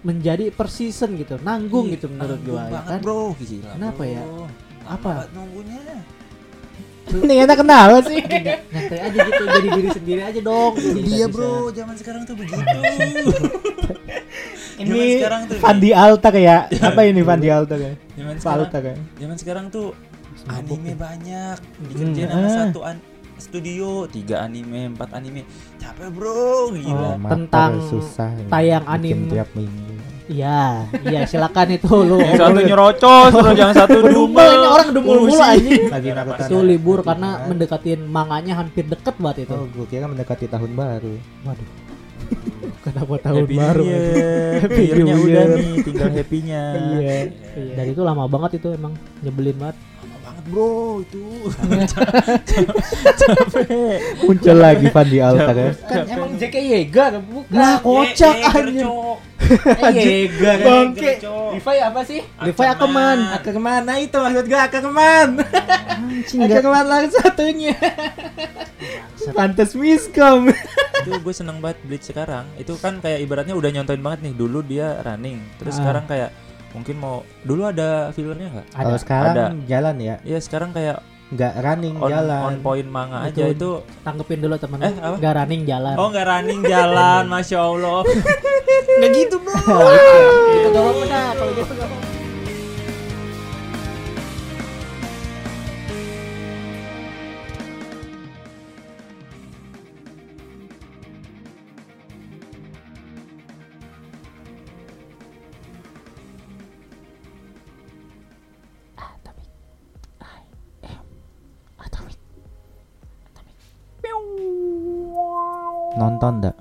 menjadi per season gitu, nanggung Iya, gitu menurut gua ya kan. bro gila Kenapa bro. ya? Apa? nunggunya Ini enak kenapa sih? Nyantai aja gitu, jadi diri sendiri aja dong. iya bro zaman sekarang tuh begitu Zaman Ini sekarang tuh Fandi Alta kayak apa ini Fandi Alta kayak? zaman sekarang Alta kayak. zaman sekarang tuh anime banyak Hmm, dikerjain sama ah. satu an- studio tiga anime empat anime capek bro gila Oh, tentang susah ya, tayang bikin anime. tiap minggu. Iya, iya silakan itu lu. yang satu nyerocos terus yang satu Dumel ini orang dumel mulu anjing. Lagi nakutan. Itu libur karena mendekatin manganya hampir deket banget itu. Oh, gue kira mendekati tahun baru. Waduh. Kenapa tahun Happy baru? Year. Happy New udah Year. nih tinggal happy-nya Iya. Iya. Dan itu lama banget itu emang nyebelin banget. Bro itu Muncul lagi Fandi Alta kayak. Kan emang JK Yeager bukan. Lah kocak anjir. Yeager. Bangke. Levi apa sih? Levi Akeman. Akeman, nah itu maksud gue Akeman. Akeman lagi satunya. Pantes miskom. itu gue seneng banget Bleach sekarang itu kan kayak ibaratnya udah nyontoin banget nih dulu dia running terus Ah. sekarang kayak mungkin mau dulu ada fillernya nggak Kalau Ada sekarang Ada. jalan ya, Iya sekarang kayak nggak running on, jalan. on point manga aja Betul. itu tanggepin dulu teman. Eh, apa? Gak running jalan. oh nggak running jalan masya allah nggak gitu bro Itu gak apa-apa. Kalau gitu gak apa-apa. Nonton dak?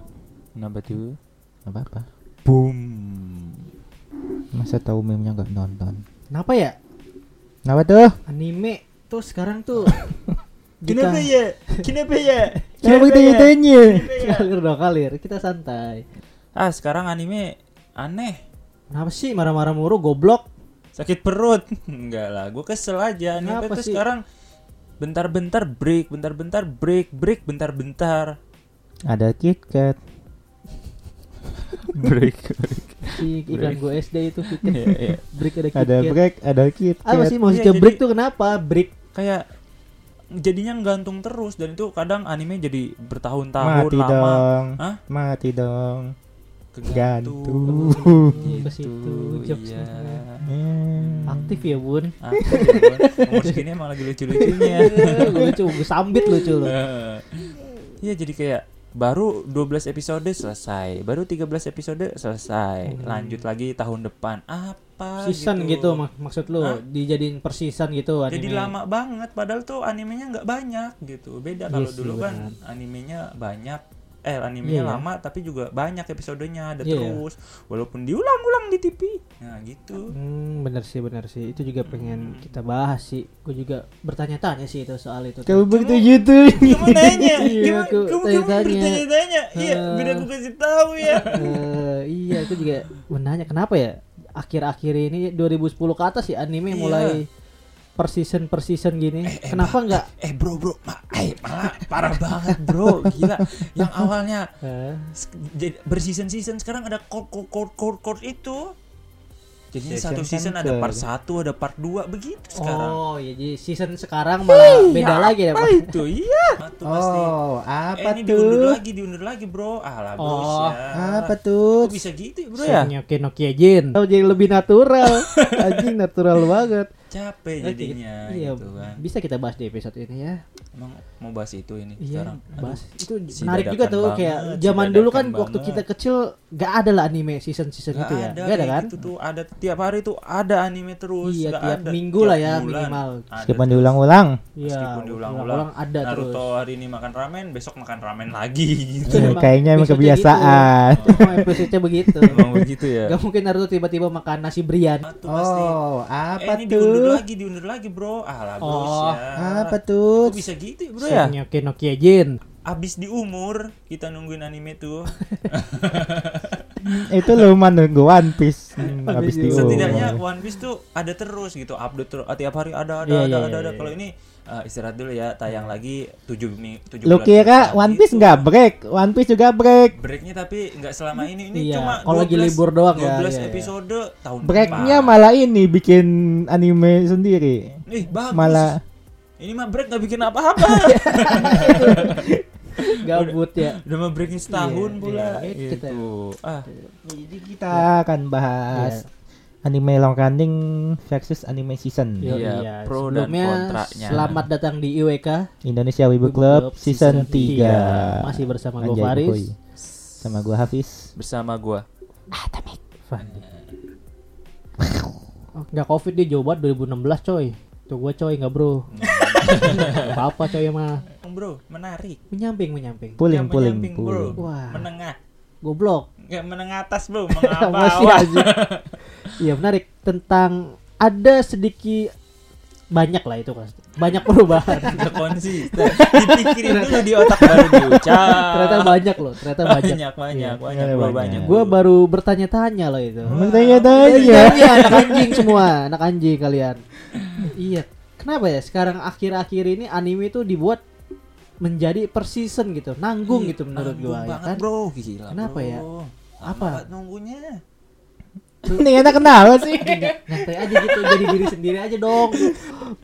kenapa tuh Apa apa? boom Masa tahu meme-nya nggak nonton? Kenapa ya? Kenapa tuh? Anime tuh sekarang tuh kenapa ya kenapa ya Kenapa kita tanya? Kalir dong kalir, kita santai. ah sekarang anime aneh Kenapa sih marah-marah mulu goblok? sakit perut enggak lah gue kesel aja anime Kenapa tuh sih? sekarang bentar-bentar break bentar-bentar break break bentar-bentar Ada KitKat. break Si iklan gue SD itu Kit Iya, iya. break ada Ada KitKat. break, ada KitKat. Apa sih maksudnya Iya, jadi- break tuh kenapa? Break kayak jadinya gantung terus dan itu kadang anime jadi bertahun-tahun Mati lama dong. Hah? Mati dong. kegantung Gantung. ke situ jokesnya. iya Hmm. Aktif ya bun. Aktif ya, Bun. umur segini emang lagi lucu-lucunya lucu, gue sambit lucu lu. Iya jadi kayak baru 12 episode selesai, baru 13 episode selesai. Hmm. Lanjut lagi tahun depan. Apa Season gitu, mak- maksud lu Hah? dijadiin per season gitu anime. Jadi lama banget padahal tuh animenya nggak banyak gitu. Beda Iya kalau sih, dulu kan benar. animenya banyak eh animenya Iya. lama tapi juga banyak episodenya ada Iya. terus walaupun diulang-ulang di TV. Nah, gitu. Hmm, bener sih, bener sih. Itu juga pengen kita bahas sih. Gue juga bertanya-tanya sih itu soal itu. Kamu begitu gitu. Kamu nanya, Iya, gimana? Kamu, kamu tanya-tanya. bertanya-tanya. Iya, Eh. biar aku kasih tahu ya. Eh, iya, itu juga menanya kenapa ya akhir-akhir ini 2010 ke atas ya anime Iya. mulai per season per season gini. kenapa enggak Eh bro bro, ma eh, malah parah banget bro, gila. Yang awalnya Eh, jadi berseason season sekarang ada core core core core, core itu. Jadi Season satu kan season ada part 1, ada part 2 begitu sekarang. Oh, ya jadi season sekarang malah beda lagi ya, Apa Pak. itu? Iya. Itu pasti. Oh, Eh, apa ini diundur tuh? lagi, diundur lagi, Bro. Alah, bro, Oh, Apa tuh? Kok bisa gitu, ya, Bro ya? Nokia Nokia Jin. Oh, jadi lebih natural. Anjing natural banget. Capek Oke, jadinya iya, gitu kan. bisa kita bahas di episode ini ya. Emang mau bahas itu ini Iya, sekarang. Aduh, bahas itu si menarik juga tuh banget, kayak si zaman dulu kan dadakan waktu banget. kita kecil gak ada lah anime season season Gak itu ya. ada, Gak ada kan? gitu tuh ada tiap hari tuh ada anime terus Iya, tiap ada. minggu Tiap lah ya, bulan minimal. Meskipun diulang-ulang. Iya, meskipun diulang-ulang ulang ada terus. Naruto hari ini makan ramen besok makan ramen lagi Itu gitu Eh, emang kayaknya emang episode-nya kebiasaan. gitu. Emang episode-nya begitu. emang begitu ya Gak mungkin Naruto tiba-tiba makan nasi brian. Ah, tuh pasti Oh, eh, apa ini diundur lagi diundur lagi bro. Alah bro Oh, Apa tuh? Kok bisa gitu ya, bro ya? Nokia Nokia Jin. abis di umur kita nungguin anime tuh. Itu lu mah nunggu One Piece. Hmm, Habis habis di- di Setidaknya One Piece tuh ada terus gitu, update terus tiap hari ada ada Iya, ada iya, ada, ada. iya, Kalau ini eh, istirahat dulu ya, tayang lagi 7 mi 7 Lu kira sekali One Piece nggak break? One Piece juga break. Breaknya tapi nggak selama ini. Ini Iya, cuma kalau lagi 12 libur doang ya, 12 iya, iya. episode tahun Breaknya malah ini bikin anime sendiri. Ih, bagus. Malah Ini mah break nggak bikin apa-apa. Gabut ya. Udah mah breaknya setahun Iya, pula. iya, kita- Gitu. Ah, jadi kita akan bahas Iya. Anime long running versus anime season. Iya, iya. pro dan. Selamat datang di IWK Indonesia Wibu Club season 3. Masih bersama gue Faris. Sama gua Hafiz. bersama gua. Fandi. Oh, nggak covid dia jauh banget 2016 coy. Tuh gua coy nggak bro. apa apa coy mah. Bro, menarik. Menyamping menyamping. Puling Yang puling menyamping, bro. puling. Wah. Menengah. Goblok. Nggak menengah atas, bro. Mengapa? aja. Iya menarik tentang ada sedikit banyak lah itu kan. Banyak perubahan. Nggak konsisten. Dipikirin dulu di otak baru diucap. ternyata banyak loh, ternyata banyak. banyak, banyak, Iya. banyak, Iya, bro, banyak. banyak. Gua baru bertanya-tanya loh itu. Bertanya-tanya. Iya, anak anjing semua, anak anjing kalian. iya. Kenapa ya sekarang akhir-akhir ini anime itu dibuat menjadi per season gitu, nanggung Ih, gitu menurut gua ya banget, kan. bro. Gila, Kenapa bro. ya? Apa? nunggunya? Ini enak kenapa sih? Nyantai aja gitu, jadi diri sendiri aja dong.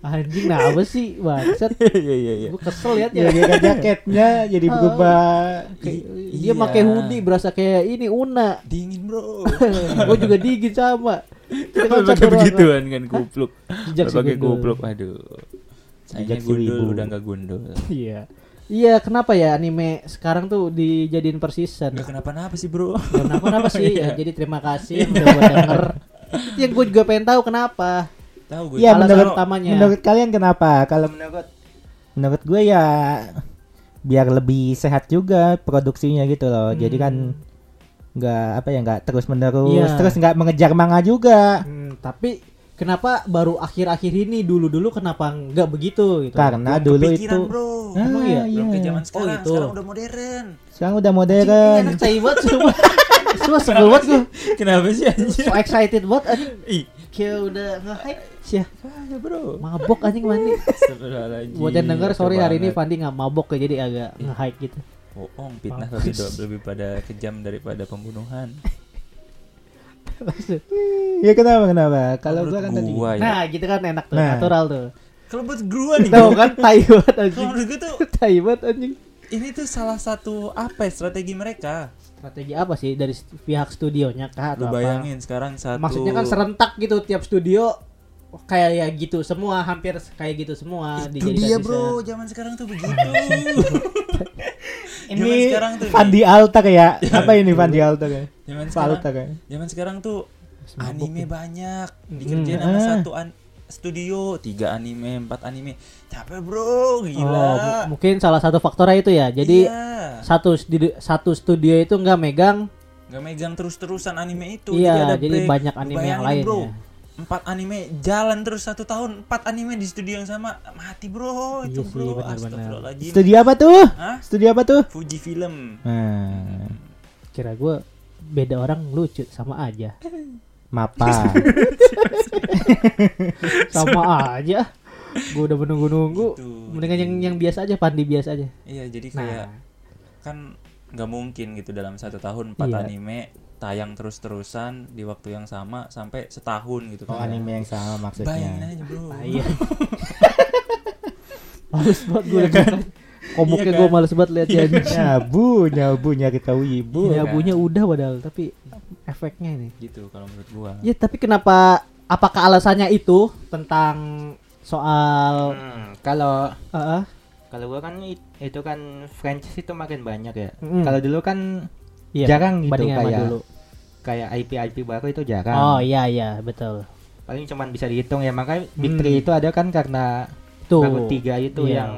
Anjing nah apa sih? Bangsat. Iya, iya, iya. Gua kesel liatnya. Jadi kan jaketnya jadi berubah. Kayak- I- dia iya. pakai hoodie berasa kayak ini Una. Dingin, bro. gue juga dingin sama. Kita kan Pakai begituan kan kupluk. Pakai kupluk, aduh. Sayangnya Jejak si udah nggak gundul. Iya. Iya, kenapa ya anime sekarang tuh dijadiin per season? Nggak kenapa-napa sih, bro. Kenapa kenapa sih? Iya. Ya, jadi terima kasih udah buat denger. Itu yang gue juga pengen tahu kenapa. Tahu gue. Iya Alasan menurut utamanya. menurut kalian kenapa? Kalau menurut menurut gue ya biar lebih sehat juga produksinya gitu loh. Jadi kan nggak apa ya nggak terus menerus Hmm. Iya. terus nggak mengejar manga juga. Hmm, tapi kenapa baru akhir-akhir ini dulu-dulu kenapa nggak begitu gitu? Karena Belum dulu kepikiran, itu bro. Ah, Emang iya? Belum ke iya. zaman sekarang, itu. sekarang udah modern. sekarang udah modern. Enak tai banget semua. Semua sebel banget gue. Kenapa sih anjir? So excited banget anjing. Ih, Kayak udah nge-hype. Sih, ya bro. mabok anjing Fandi. Astagfirullahaladzim. Buat yang denger sorry hari ini. Fandi nggak mabok ya jadi agak nge-hype gitu. bohong fitnah lebih lebih pada kejam daripada pembunuhan. Ya kenapa kenapa? Kalau gua kan tadi. gua ya. Nah, gitu kan enak tuh, Nah. natural tuh. Kalau buat gua nih, Tahu kan tai banget kalau anjing. menurut gua tuh Tai banget anjing. ini tuh salah satu apa ya, strategi mereka. Strategi apa sih dari pihak studionya kah Lu atau apa? bayangin sekarang satu Maksudnya kan serentak gitu tiap studio kayak ya gitu semua hampir kayak gitu semua itu dia bro, zaman sekarang tuh begitu. Ini sekarang tuh. Fandi Alta ya. Apa ini Fandi Alta ya? Zaman sekarang, Alta ya. zaman sekarang tuh anime banyak dikerjain Hmm. sama Ah. satu an- studio tiga anime empat anime capek bro gila Oh, mu- mungkin salah satu faktornya itu ya. Jadi iya. satu studi- satu studio itu nggak megang nggak megang terus terusan anime itu Iya, ada jadi banyak anime Bayangin, yang lain bro ya. Empat anime jalan terus satu tahun empat anime di studio yang sama mati bro itu Iya sih, bro benar-benar. Astagfirullahaladzim Studi apa tuh? Hah? Studi apa tuh? Fuji Film Nah, kira gue beda orang lucu sama aja. mapa. Sama aja. Gue udah menunggu-nunggu. Gitu. Mendingan yang yang biasa aja, pandi biasa aja. iya jadi kayak Nah, kan nggak mungkin gitu dalam satu tahun empat Iya. anime tayang terus-terusan di waktu yang sama sampai setahun gitu Oh kan anime yang sama bayangin maksudnya. aja bro iya. males banget gue kan? Komuknya Iya gue kan? males banget lihat ya. Nyabu, nyabu nyari tahu ibu. Iya, kan? udah padahal, tapi efeknya ini. gitu kalau menurut gua Ya, tapi kenapa apakah alasannya itu tentang soal Hmm, kalau Heeh. kalau gua kan it- itu kan franchise itu makin banyak ya. Mm. Kalau dulu kan Iya, jarang gitu kayak dulu. kayak IP IP baru itu jarang. Oh iya iya betul. Paling cuman bisa dihitung ya makanya Big Hmm. Three itu ada kan karena Tuh. baru tiga itu Iya. yang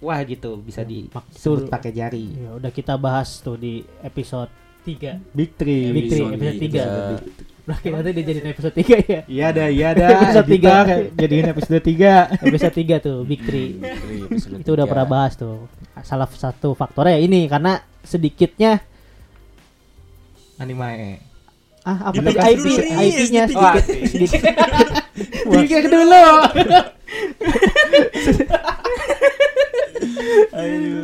wah gitu bisa Mak- disebut pakai jari. Ya, udah kita bahas tuh di episode 3. Big Three. Big Three, Episode tiga. tiga. Berarti nanti dia jadi episode 3 ya. Iya ada, iya ada. Episode tiga. Editor, Jadiin episode 3. Episode 3 tuh Big 3. itu udah pernah bahas tuh. Salah satu faktornya ya ini karena sedikitnya Anime. Ah, apa Di tadi IP IP-nya di sedikit sedikit. Pikir dulu.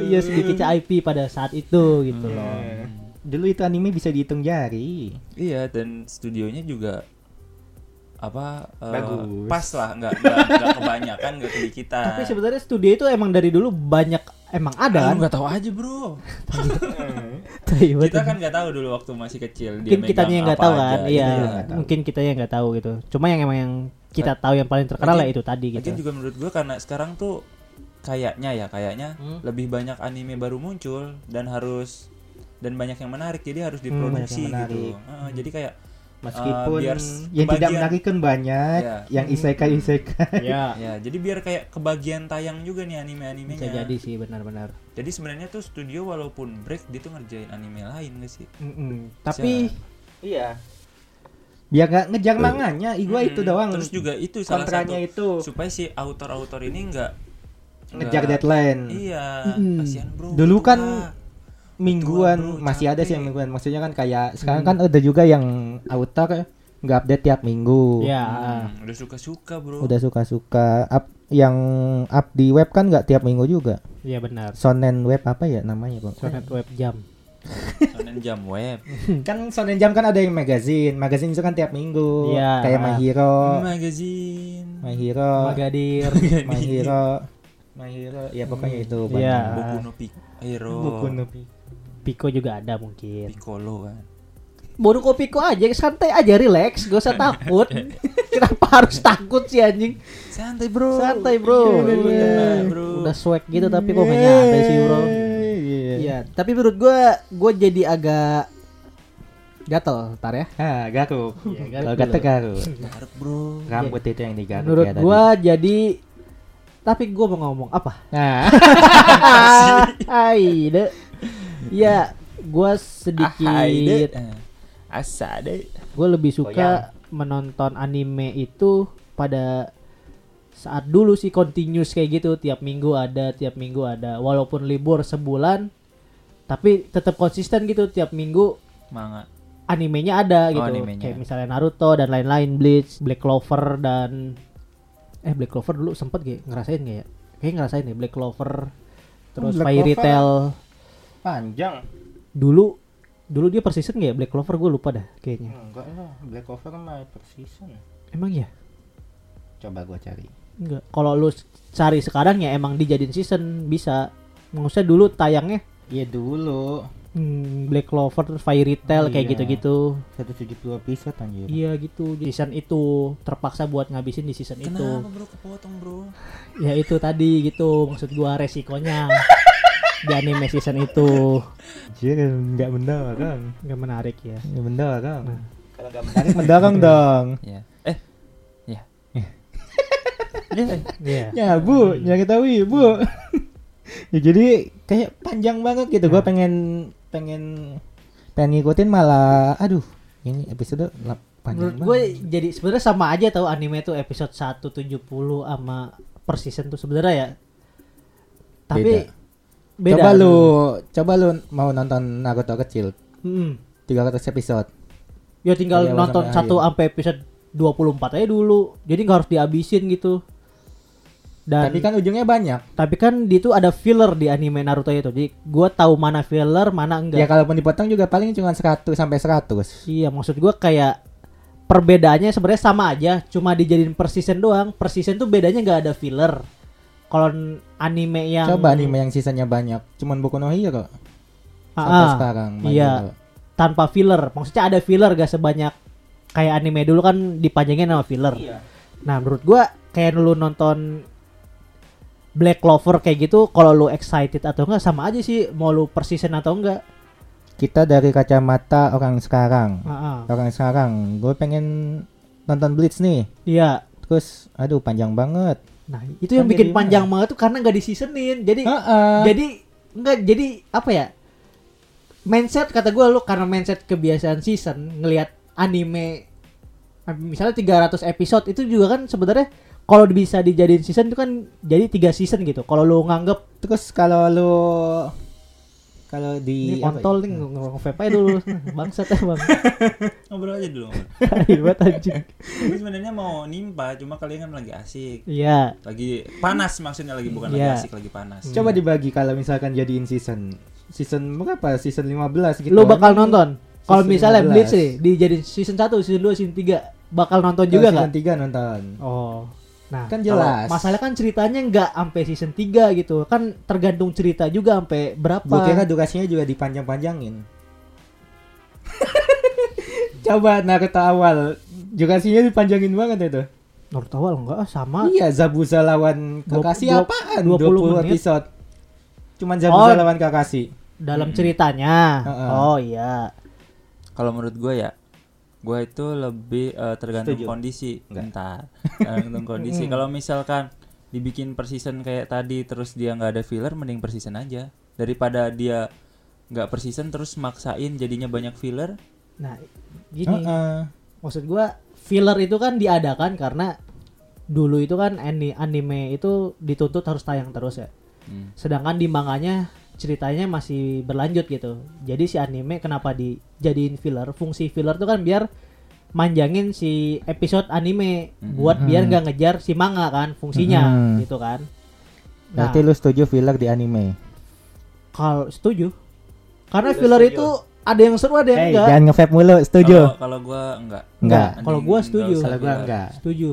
Iya sedikit IP pada saat itu gitu loh. Hmm. Dulu itu anime bisa dihitung jari. Iya dan studionya juga apa eh, Bagus. pas lah nggak nggak nggak kebanyakan nggak kedikitan Tapi sebenarnya studio itu emang dari dulu banyak emang ada kan. nggak tahu aja bro kita kan nggak tahu dulu waktu masih kecil dia mungkin megang yang nggak tahu aja, kan gitu. iya Kita nggak tahu. mungkin kita yang nggak tahu gitu cuma yang emang yang kita tahu yang paling terkenal lah itu tadi gitu Lagian juga menurut gua karena sekarang tuh kayaknya ya kayaknya Hmm. lebih banyak anime baru muncul dan harus dan banyak yang menarik jadi harus Hmm, diproduksi menarik. gitu Heeh, jadi kayak Meskipun biar yang tidak kebagian- menarik kan banyak, Iya. yang isekai isekai. ya ya jadi biar kayak kebagian tayang juga nih anime-animenya bisa jadi sih benar-benar Jadi sebenarnya tuh studio walaupun break dia tuh ngerjain anime lain gak sih? Mm-mm. tapi Iya. Biar nggak ngejar manganya, gua itu Hmm, doang. Terus juga itu salah kontranya satu itu supaya si autor-autor ini nggak ngejar deadline. Iya, Mm. kasihan bro. Dulu Tua. kan mingguan bro, masih ada sih yang mingguan. Maksudnya kan kayak sekarang kan ada juga yang autor nggak update tiap minggu. ya Hmm, udah suka-suka bro. Udah suka-suka up yang up di web kan nggak tiap minggu juga. iya benar Sonen web apa ya namanya, Bang? Sonet web jam Sonen jam web. kan Sonen Jam kan ada yang magazine. Magazine itu kan tiap minggu. Iya. Kayak My Hero, Magazine. My Hero, Magadir My Hero, My Hero. Ya pokoknya itu. banyak. Iya. Boku no Pico. Hero. Boku no Pi- Pico juga ada mungkin Piccolo kan. Bodoh kok Pico aja santai aja relax gak usah takut kenapa harus takut sih anjing Santai bro. santai bro Iya, Iya. bener, bro. udah swag gitu tapi kok gak nyantai sih bro Iya. Iya, tapi menurut gua gua jadi agak gatel, tar ya. Ah, garuk. Iya, Kalau dulu. kata garuk. Garuk bro. Rambut itu yang digaruk Menurut ya tadi. gua jadi tapi gua mau ngomong apa? Nah, Aide. Ya, gua sedikit. Asa deh. gue lebih suka menonton anime itu pada saat dulu sih continuous kayak gitu. Tiap minggu ada tiap minggu ada. Walaupun libur sebulan tapi tetap konsisten gitu. Tiap minggu Manga. animenya ada Oh, gitu. animenya. kayak misalnya Naruto dan lain-lain Bleach Black Clover dan eh Black Clover dulu sempet gak ngerasain gak ya? Kayak ngerasain deh Black Clover terus Black Fairy Clover. Tail panjang. dulu dulu dia per season gak ya Black Clover gue lupa dah kayaknya Enggak lah, Black Clover mah per season. emang ya Coba gua cari. Enggak. Kalau lu cari sekarang ya emang dijadiin season bisa. Maksudnya dulu tayangnya Iya dulu. hmm, Black Clover Fairy Tail kayak Iya. gitu-gitu. 170 episode anjir. Iya gitu. Di season itu terpaksa buat ngabisin di season itu. Kenapa bro kepotong bro? Ya itu tadi gitu maksud gua resikonya di anime season itu Anjir, enggak mendorong. nggak menarik ya. Enggak mendorong. Nah. Kalau enggak menarik mendorong dong. Ya. Eh. Ya. Iya. Ya bu, nyari tahu bu. ya jadi kayak panjang banget gitu. Gua pengen pengen pengen ngikutin malah, aduh, ini episode lap- panjang Menurut gue jadi sebenarnya sama aja tau anime tuh episode 170 sama per season tuh sebenarnya ya. Tapi beda. Coba lu, coba lu mau nonton Naruto kecil, Mm. 300 episode. Ya tinggal Dari nonton sampai satu sampai episode 24 aja dulu. Jadi nggak harus dihabisin gitu. Dan Tapi kan ujungnya banyak. tapi kan di itu ada filler di anime Naruto itu. Jadi gua tahu mana filler, mana enggak. Ya kalaupun dipotong juga paling cuma 100 sampai 100. Iya, maksud gua kayak perbedaannya sebenarnya sama aja, cuma dijadiin per season doang. Per season tuh bedanya nggak ada filler. Kalau anime yang Coba anime yang sisanya banyak, cuman Boku no Hero Ah, sampai ah, sekarang. Iya. Tanpa filler. Maksudnya ada filler gak sebanyak kayak anime dulu kan dipanjangin sama filler. Iya. Nah, menurut gua kayak lu nonton Black Clover kayak gitu, kalau lu excited atau enggak sama aja sih mau lu per season atau enggak. Kita dari kacamata orang sekarang. Heeh. Orang sekarang, gue pengen nonton Blitz nih. Iya. Terus, aduh panjang banget. Nah, itu yang Kan bikin panjang banget tuh karena nggak di seasonin. Jadi Heeh. jadi enggak jadi apa ya? Mindset kata gua lu karena mindset kebiasaan season ngelihat anime misalnya 300 episode itu juga kan sebenarnya kalau bisa dijadiin season itu kan jadi tiga season gitu. Kalau lu nganggep Terus kalau lu kalau Ini di ya? kontol nih nge-vape aja dulu. Bangsat emang. Ngobrol aja dulu. Ribet anjing. Ini sebenarnya mau nimpa, cuma kalian kan lagi asik. Iya. Lagi panas maksudnya lagi bukan Iya. lagi asik, lagi panas. Coba dibagi kalau misalkan jadiin season season berapa? Season 15 gitu. Lu bakal Emang nonton. Kalau season misalnya 15. Blitz nih dijadiin season 1, season 2, season 3 bakal nonton juga season nggak? 3 nonton. Oh. Nah, Kan jelas. Masalah kan ceritanya nggak sampai season 3 gitu. Kan tergantung cerita juga sampai berapa. Gue kira durasinya juga dipanjang-panjangin. Coba Naruto awal durasinya dipanjangin banget itu. Naruto awal enggak ah, sama. Iya, Zabuza lawan Kakashi dua- apaan? 20 20, menit. episode. Cuman Zabuza Oh. lawan Kakashi. Dalam Mm-mm. ceritanya. Heeh. Oh iya. Kalau menurut gue ya, gue itu lebih eh, tergantung Setuju. kondisi. Enggak. Bentar, tergantung kondisi. Hmm. Kalau misalkan dibikin per season kayak tadi, terus dia nggak ada filler, mending per season aja. Daripada dia nggak per season terus maksain jadinya banyak filler. Nah, gini. Heeh. Maksud gua filler itu kan diadakan karena dulu itu kan ani- anime itu dituntut harus tayang terus ya. Hmm. Sedangkan di manganya ceritanya masih berlanjut gitu. Jadi si anime kenapa dijadiin filler? Fungsi filler tuh kan biar manjangin si episode anime Mhm. buat biar nggak ngejar si manga kan fungsinya Mhm. gitu kan. Nah, Berarti lu setuju filler di anime? kalau setuju. Karena Lu filler setuju? itu ada yang seru ada yang Hey, enggak. jangan nge-vape mulu, setuju? Kalau kalau gue enggak. Enggak. Kalau gua setuju. Kalau gua enggak. Setuju.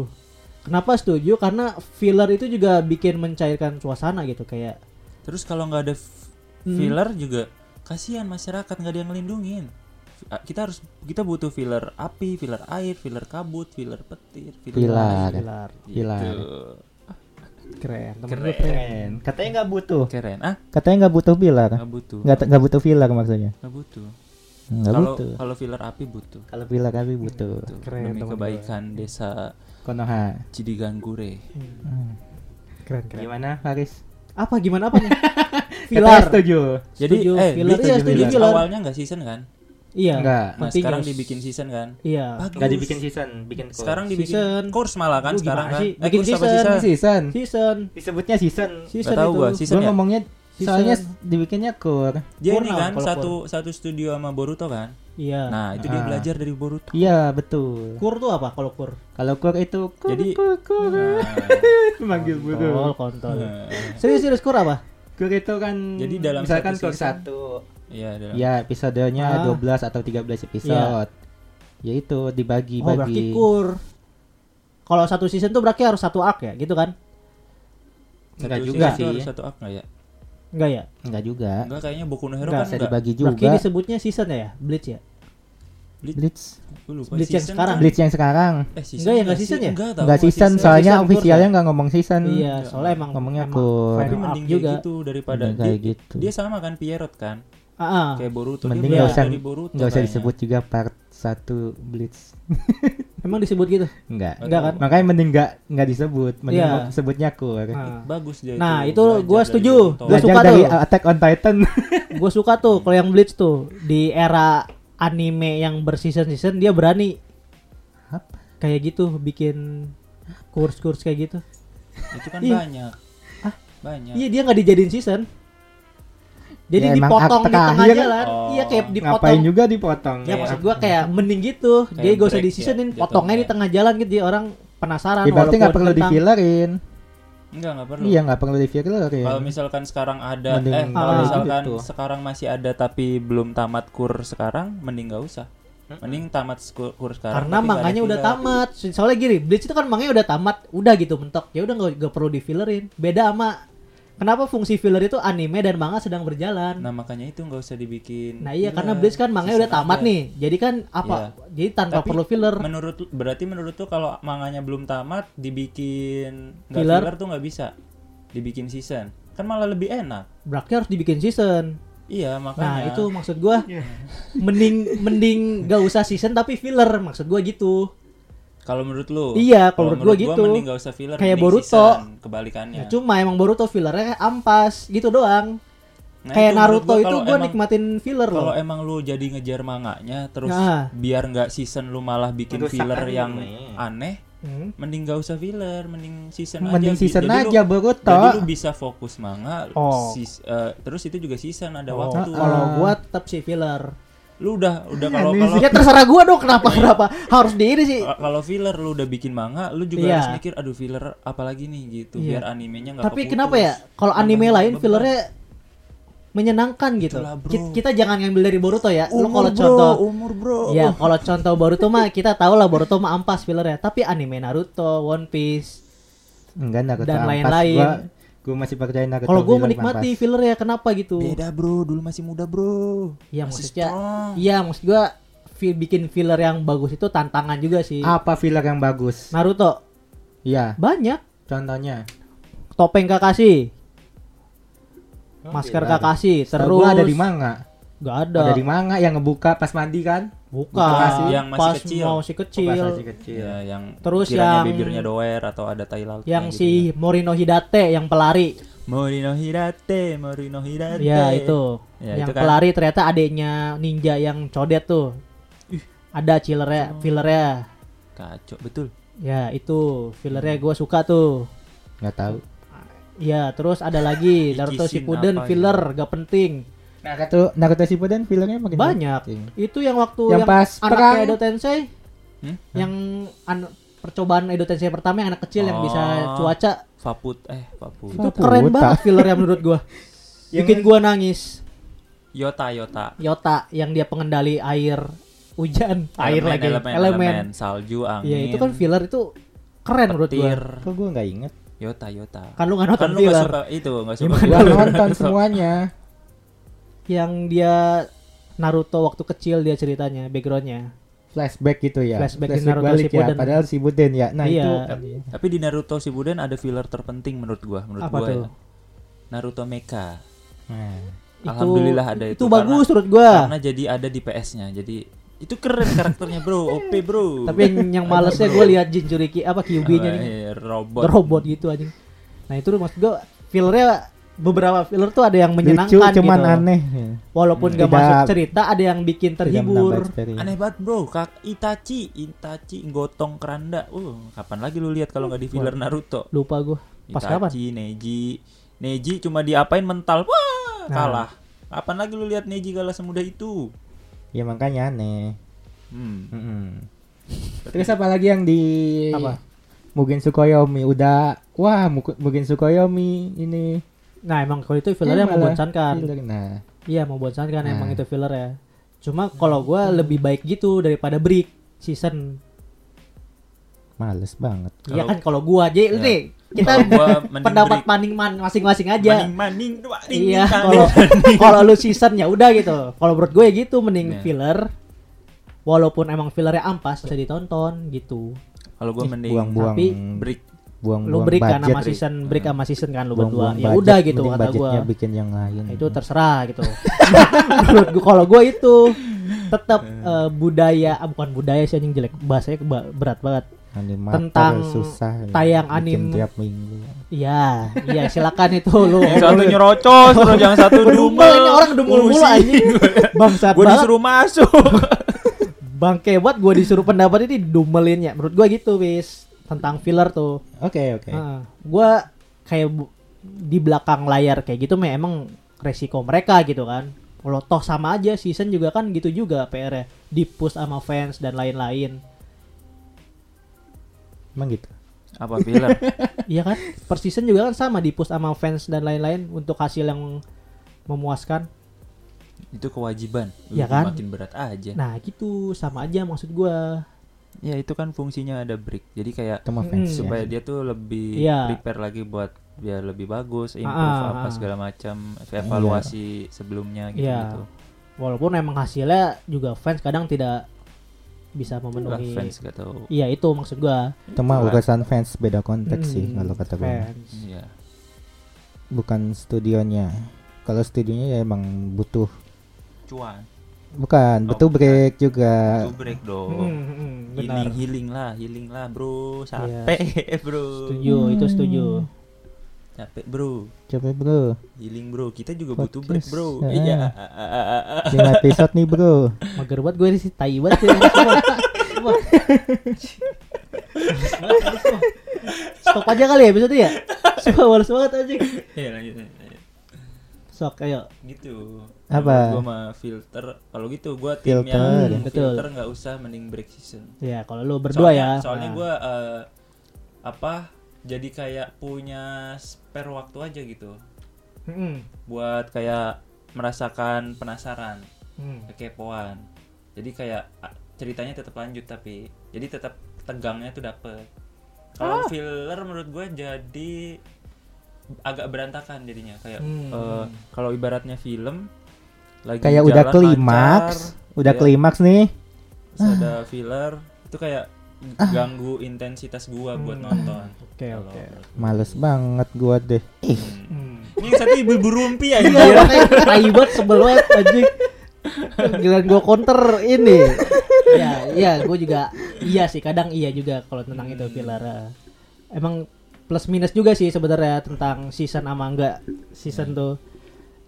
Kenapa setuju? Karena filler itu juga bikin mencairkan suasana gitu kayak Terus kalau nggak ada Hmm. filler juga kasihan masyarakat nggak ada yang ngelindungin. Kita harus kita butuh filler api, filler air, filler kabut, filler petir, Filler. filler. Filler. Gitu. Keren. Temen Keren. gue keren. Katanya nggak butuh. Keren. Ah, Katanya nggak butuh filler. nggak butuh. Nggak butuh filler maksudnya. Nggak butuh. Nggak Kalau butuh. kalau filler api butuh. Kalau filler kami butuh. Tuh, Keren, demi kebaikan desa Konoha. Cidigangure. Hmm. Keren keren. Gimana Haris? Apa gimana apanya? Filler. setuju. Jadi Setuju, eh filler. Iya, setuju, filler. awalnya nggak season kan? Iya. Enggak. Nah, Continuous. sekarang dibikin season kan? Iya. Bagus. Nggak dibikin season, bikin course. Sekarang dibikin Season. course malah kan Lu sekarang kan? sih? Eh, Bikin apa season. season? season. Season. Disebutnya season. Season tahu itu. gua, season Gua ya? ngomongnya Season. soalnya dibikinnya core. Dia ini kan satu satu studio sama Boruto kan? Iya. Nah, itu dia Ah. belajar dari Boruto. Iya betul. kur tuh apa kalau kur? Kalau core itu kur, Jadi- kur, kur. Nah, manggil Kontol, burung. kontol. nah, Serius serius kur apa? Core itu kan Jadi dalam misalkan satu season- satu. Iya, dalam Ya episodenya Ah. 12 atau 13 episode. Ya itu dibagi Oh berarti bagi. kur. Kalau satu season tuh berarti harus satu arc ya, gitu kan? Enggak juga sih. harus satu arc nggak ya? Enggak ya? Enggak juga. Enggak kayaknya Boku no Hero Enggak, kan enggak. dibagi Berarti juga. disebutnya season ya, Bleach ya? Bleach. Lupa. Bleach yang Season sekarang. kan- Bleach yang sekarang. Eh, season Enggak ya, enggak season ya? Enggak, Enggak gua season soalnya Season officialnya course enggak ngomong season. Iya, soalnya emang Ngomongnya emang kur. Tapi mending juga. gitu daripada Mending dia, kayak gitu. dia sama kan Pierrot kan? Ah, ah. Kayak Boruto. Mending dia nggak belajar usah dari Boruto. nggak usah disebut juga part 1 Bleach. Emang disebut gitu? Enggak. Enggak kan? Makanya mending enggak enggak disebut, mending mau sebutnya kur. Nah, Bagus dia Nah, itu belajar gua setuju. Gua suka dari tuh. Attack on Titan. gue suka tuh kalau yang Bleach tuh di era anime yang berseason-season dia berani Apa? kayak gitu bikin kurs-kurs kayak gitu. Itu kan banyak. Banyak. Iya dia nggak dijadiin season. Jadi Ya, dipotong di tengah jalan. Oh. Iya kayak Ngapain dipotong. juga dipotong? Ya Kayak- maksud gua kayak mending gitu. Kayak Jadi gak usah ya, potongnya di tengah jalan gitu jadi orang penasaran Ya, berarti nggak perlu tentang- fillerin. Enggak, enggak perlu. Iya nggak perlu di fillerin. Kalau misalkan sekarang ada Mending eh kalau Ah. misalkan gitu. sekarang masih ada tapi belum tamat kur sekarang mending nggak usah. Mending tamat kur sekarang. Karena manganya udah tamat. Soalnya gini, Bleach itu kan manganya udah tamat, udah gitu mentok. Ya udah nggak nggak perlu di fillerin. Beda sama kenapa fungsi filler itu anime dan manga sedang berjalan. Nah, makanya itu nggak usah dibikin. Nah iya filler. karena Bleach kan manganya udah tamat nih. Jadi kan apa? Jadi tanpa Tapi perlu filler. Menurut berarti menurut tuh kalau manganya belum tamat dibikin Filler? filler, tuh nggak bisa. Dibikin season. Kan malah lebih enak. Berarti harus dibikin season. Iya, Nah makanya. itu maksud gua mending mending gak usah season tapi filler maksud gua gitu. Kalau menurut lu. Iya, kalau menurut gua gitu. mending nggak usah filler. Kayak mending Boruto. season, kebalikannya. Nah, cuma emang Boruto fillernya ampas gitu doang. Nah, Kayak itu menurut Naruto gua itu kalau gua emang- nikmatin filler Kalau loh. emang lu jadi ngejar manganya terus Nah. biar nggak season lu malah bikin Merusak filler yang aneh, Hmm. mending gak usah filler, mending season Mending aja. season Jadi lu- aja Boruto. Jadi lu bisa fokus manga, Oh. sis- eh, terus itu juga season ada Oh, waktu. kalau Ah. gua tetap sih filler. Lu udah udah kalau kalau Ya terserah gua dong kenapa kenapa harus di ini sih. kalau filler lu udah bikin manga, lu juga Iya. harus mikir aduh filler apa lagi nih gitu Iya. biar animenya nggak Tapi keputus. kenapa ya kalau anime lain beban. fillernya menyenangkan gitu. Itulah, bro. Ki- Kita jangan ngambil dari Boruto ya. Lu Umur kalau bro, contoh umur bro. Ya, kalau contoh Boruto mah kita tahu lah Boruto mah ampas fillernya. Tapi anime Naruto, One Piece, Enggak Naruto Dan ampas. lain-lain. Gua, gua masih percaya Naruto. kalau gue menikmati ampas. fillernya kenapa gitu? Beda bro, dulu masih muda bro. Iya maksudnya, iya maksud gua fi- bikin filler yang bagus itu tantangan juga sih. Apa filler yang bagus? Naruto Iya, banyak contohnya. topeng Kakashi, masker. Kakashi, terus gua ada di manga. Gak ada. Ada di manga yang ngebuka pas mandi kan? Bukan. Kakashi. Yang masih pas kecil. mau si Oh, kecil. masih kecil. Ya, yang Terus yang- bibirnya doer atau ada tai laut. yang gitu si Morino Hidate yang pelari. Morino Hirate, Morino Hirate. Ya itu. Ya, yang itu kan. pelari ternyata adiknya ninja yang codet tuh. Ada chillernya, fillernya. Kacau, betul. Ya itu fillernya gue suka tuh. Nggak tahu. Ya terus ada lagi Naruto Shippuden filler gak penting. Naruto Naruto Shippuden fillernya makin Banyak. penting. Itu yang waktu Yang yang, pas anak perang. Edo Tensei Hmm? yang an- percobaan Edo Tensei pertama yang anak kecil yang bisa Oh. cuaca Faput, eh Faput. itu Futa. keren banget fillernya menurut gua. Bikin gua nangis. Yota, Yota. Yota yang dia pengendali air hujan, air Elemen, lagi, elemen, elemen. elemen, salju, angin. Iya itu kan filler itu keren menurut gua. Kok gua nggak inget? Yota, Yota. Kan lu nggak nonton Kan lu gak suka itu, gak suka? Gua nonton semuanya. Yang dia Naruto waktu kecil dia ceritanya, backgroundnya. Flashback gitu ya. Flashback di Naruto balik ya. Shippuden. Padahal Shippuden ya. Nah Iya. itu. Tapi di Naruto Shippuden ada filler terpenting menurut gua, menurut Apa gua tuh? ya. Naruto Mecha. Nah. Itu, Alhamdulillah ada itu. itu, bagus karena- menurut gua. Karena jadi ada di PS-nya. Jadi itu keren karakternya, Bro. OP, Bro. Tapi yang, yang malesnya gue lihat Jinchuriki apa Kyuubi-nya nih. Eh, robot. robot gitu anjing. Nah itu maksud gue fillernya beberapa filler tuh ada yang Lucu menyenangkan cuman gitu. aneh. Walaupun gak Tidak- masuk cerita ada yang bikin terhibur. Aneh banget, Bro. Kak Itachi, Itachi gotong keranda. Uh, kapan lagi lu lihat kalau nggak di filler Naruto? Lupa gue. Pas kapan? Itachi, Neji. Neji cuma diapain mental. Wah, Nah. kalah. Kapan lagi lu lihat Neji kalah semudah itu? Ya makanya aneh. Hmm. Mm-mm. Terus apa lagi yang di Apa? Mugen Sukoyomi udah wah Mugen Sukoyomi ini Nah emang kalau itu fillernya Eh, malah membosankan. filler. Nah, Iya membosankan Nah. emang itu filler ya. Cuma kalau gue lebih baik gitu daripada break season. males banget. Iya kan kalau gue aja Ya. nih kita pendapat maning man masing-masing aja. Maning-maning, maning, Iya, maning. kalau kalau lu season ya udah gitu. Kalau menurut gue ya gitu mending Iya. filler. Walaupun emang fillernya ampas bisa ditonton gitu. Kalau gua Ih, mending buang-buang Tapi- break. Buang-buang Lu break kan budget. sama season, break sama season kan lu berdua. Buang-buang Ya budget, udah gitu kata gua. budgetnya bikin yang lain. Nah, itu terserah gitu. menurut gua kalau gua itu tetap eh, budaya ah, bukan budaya sih anjing jelek bahasanya berat banget. Animator tentang susah tayang bikin anim- tiap minggu. Iya, iya silakan itu lu. Yang satu nyerocos, terus yang satu Dumel ini orang dumel mulu anjing. Bangsat Gua disuruh masuk. Bangke buat gue disuruh pendapat ini dumelin ya. Menurut gue gitu, wis tentang filler tuh. Oke, oke. gue kayak bu- di belakang layar kayak gitu mah emang resiko mereka gitu kan. Kalau toh sama aja season juga kan gitu juga PR-nya. Di push sama fans dan lain-lain. Emang gitu. Apa filler? Iya kan? Per season juga kan sama di push sama fans dan lain-lain untuk hasil yang memuaskan. itu kewajiban. Iya kan? Makin berat aja. Nah, gitu sama aja maksud gua. Ya itu kan fungsinya ada break. Jadi kayak ya. supaya dia tuh lebih Iya. prepare lagi buat biar lebih bagus, improve Ah, ah, apa ah. segala macam, evaluasi sebelumnya gitu, Iya. gitu. Walaupun emang hasilnya juga fans kadang tidak bisa memenuhi. fans gak tahu. Iya, itu maksud gua. Itu mah Itulah. urusan fans beda konteks sih Hmm, kalau kata gue. fans. Iya. Bukan studionya. Kalau studionya ya emang butuh Cuan. Bukan, Oh, butuh bukan. break juga. Itu break dong. Hmm, hmm, benar. healing healing lah, healing lah, Bro. Capek, Bro. Setuju, itu setuju. Capek, Bro. Coba bro, Healing, Bro. Kita juga butuh break. Bro. Ah. Iya. 5 episode nih bro. Mager banget gue sih tai banget ya. Sumpah. Stop aja kali ya episode ya. Sumpah males banget anjing. Iya lanjut. Sok ayo. Gitu. Apa? Gue mah filter. Kalau gitu gue tim Filter. yang Hmm, betul. filter nggak usah mending break season. Ya kalau lu berdua soalnya, ya. Soalnya Nah. gue apa? Jadi kayak punya spare waktu aja gitu. Mm-mm. Buat kayak merasakan penasaran, Hmm. kekepoan. Jadi kayak ceritanya tetap lanjut tapi jadi tetap tegangnya tuh dapet. Kalau Ah. filler menurut gue jadi agak berantakan jadinya kayak Hmm. eh, kalau ibaratnya film lagi Kayak udah klimaks, lancar, udah ya, klimaks nih. terus ada filler itu kayak ganggu intensitas gua buat Hmm. nonton. Oke Kalau oke. gua. Males banget gua deh. Ih, Hmm. Hmm. Ini satu ibu-ibu rumpi ya. Iya, tai banget sebel banget anjing. Giliran gua counter ini. ya, iya, gua juga iya sih, kadang iya juga kalau tentang itu filler. Emang plus minus juga sih sebenarnya tentang season sama enggak season tuh.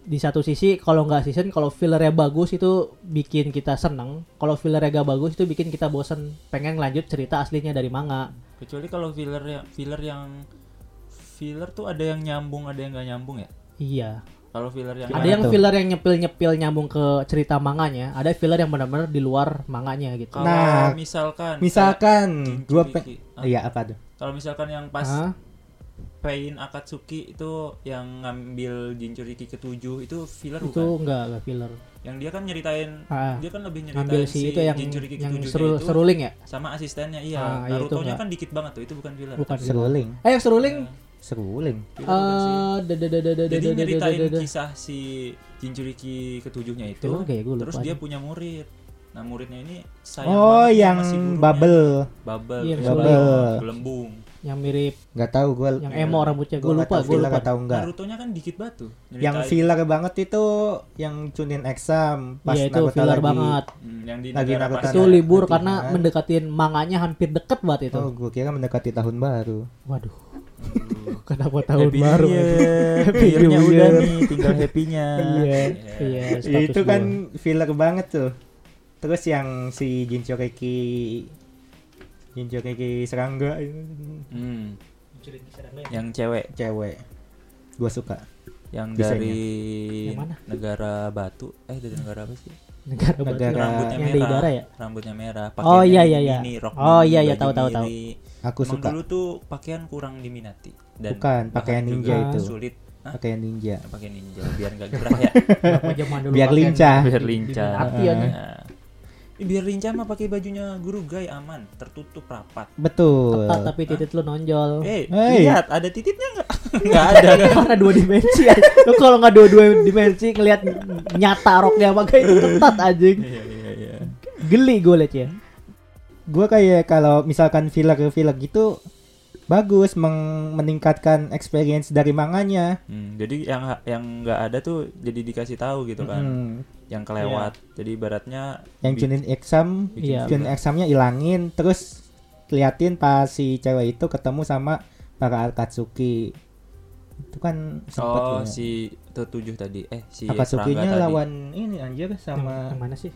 Di satu sisi kalau nggak season, kalau fillernya bagus itu bikin kita seneng. Kalau fillernya gak bagus itu bikin kita bosen, pengen lanjut cerita aslinya dari manga. Kecuali kalau filler yang filler yang filler tuh ada yang nyambung, ada yang nggak nyambung ya. Iya. Kalau filler yang ada yang tuh? filler yang nyepil-nyepil nyambung ke cerita manganya, ada filler yang benar-benar di luar manganya gitu. kalau Nah, misalkan Misalkan Jinchuriki. pe- Ah, Iya apa tuh? Kalau misalkan yang pas Hah? Pain Akatsuki itu yang ngambil Jinchuriki ketujuh itu filler itu bukan? enggak enggak filler. Yang dia kan nyeritain Ah, dia kan lebih nyeritain ngambil si itu yang Jinchuriki yang seru itu seruling ya? sama asistennya iya. Ah, iya, itu Naruto-nya kan dikit banget tuh, itu bukan filler. Bukan. Seruling. Eh seruling Seruling. Eh da- da- da- Jadi nyeritain da- da- da. kisah si Jinchuriki ketujuhnya itu. Terus dia punya murid. Nah, muridnya ini sayang Oh, banget yang sama si gurunya. bubble. Bubble. Iya, Bubble. Gelembung. Yang mirip Nggak tahu gua. yang emo rambutnya gue Gua nggak lupa tahu gue lupa. atau enggak. Naruto-nya kan dikit tuh. Yang filler banget itu yang Chunin exam pas Iya itu Naruto filler lagi. banget. Hmm, yang di Lagi Naruto. Itu libur nanti, karena kan. mendekatin manganya hampir deket banget itu. Oh, gua kira mendekati tahun baru. Waduh. Kenapa tahun Happy baru? Year. Happy udah nih, tinggal happy-nya. Iya, Iya. iya. Ya, itu gua. kan filler banget tuh. Terus yang si Jinchuriki Jinchuriki serangga itu Hmm. Yang cewek cewek. Gua suka. yang Desainnya. dari Yang mana? negara batu. Eh dari negara apa sih? negara batu. Negara- Rambutnya yang di merah. udara ya? Rambutnya merah. Oh, pakaiannya iya, iya, iya. mini, rok Oh, iya, iya, tahu, tahu, tahu. Aku Emang suka. dulu tuh pakaian kurang diminati dan Bukan, pakaian ninja itu. sulit Hah? Pakai ninja. pakai ninja biar nggak gerah ya Berapa zaman dulu Biar lincah. biar lincah diminati ya. Nah. Biar lincah mah pakai bajunya guru gay aman tertutup rapat Betul. Ketat tapi titik lu nonjol. eh Hey. lihat ada titiknya nggak nggak ada kan Karena dua dimensi. Lu kalau nggak dua-dua dimensi ngelihat nyata roknya pakai itu ketat anjing. iya iya iya Geli gue liat ya. Gua kayak kalau misalkan filler-filler gitu bagus meng- meningkatkan experience dari manganya. Hmm, jadi yang yang nggak ada tuh jadi dikasih tahu gitu kan Hmm. Yang kelewat jadi ibaratnya Yang Chunin exam, filler. examnya ilangin terus liatin pas si cewek itu ketemu sama para Akatsuki. Itu kan sempet oh ya. si tujuh tadi eh si Akatsuki-nya tadi. lawan ini anjir sama yang mana sih?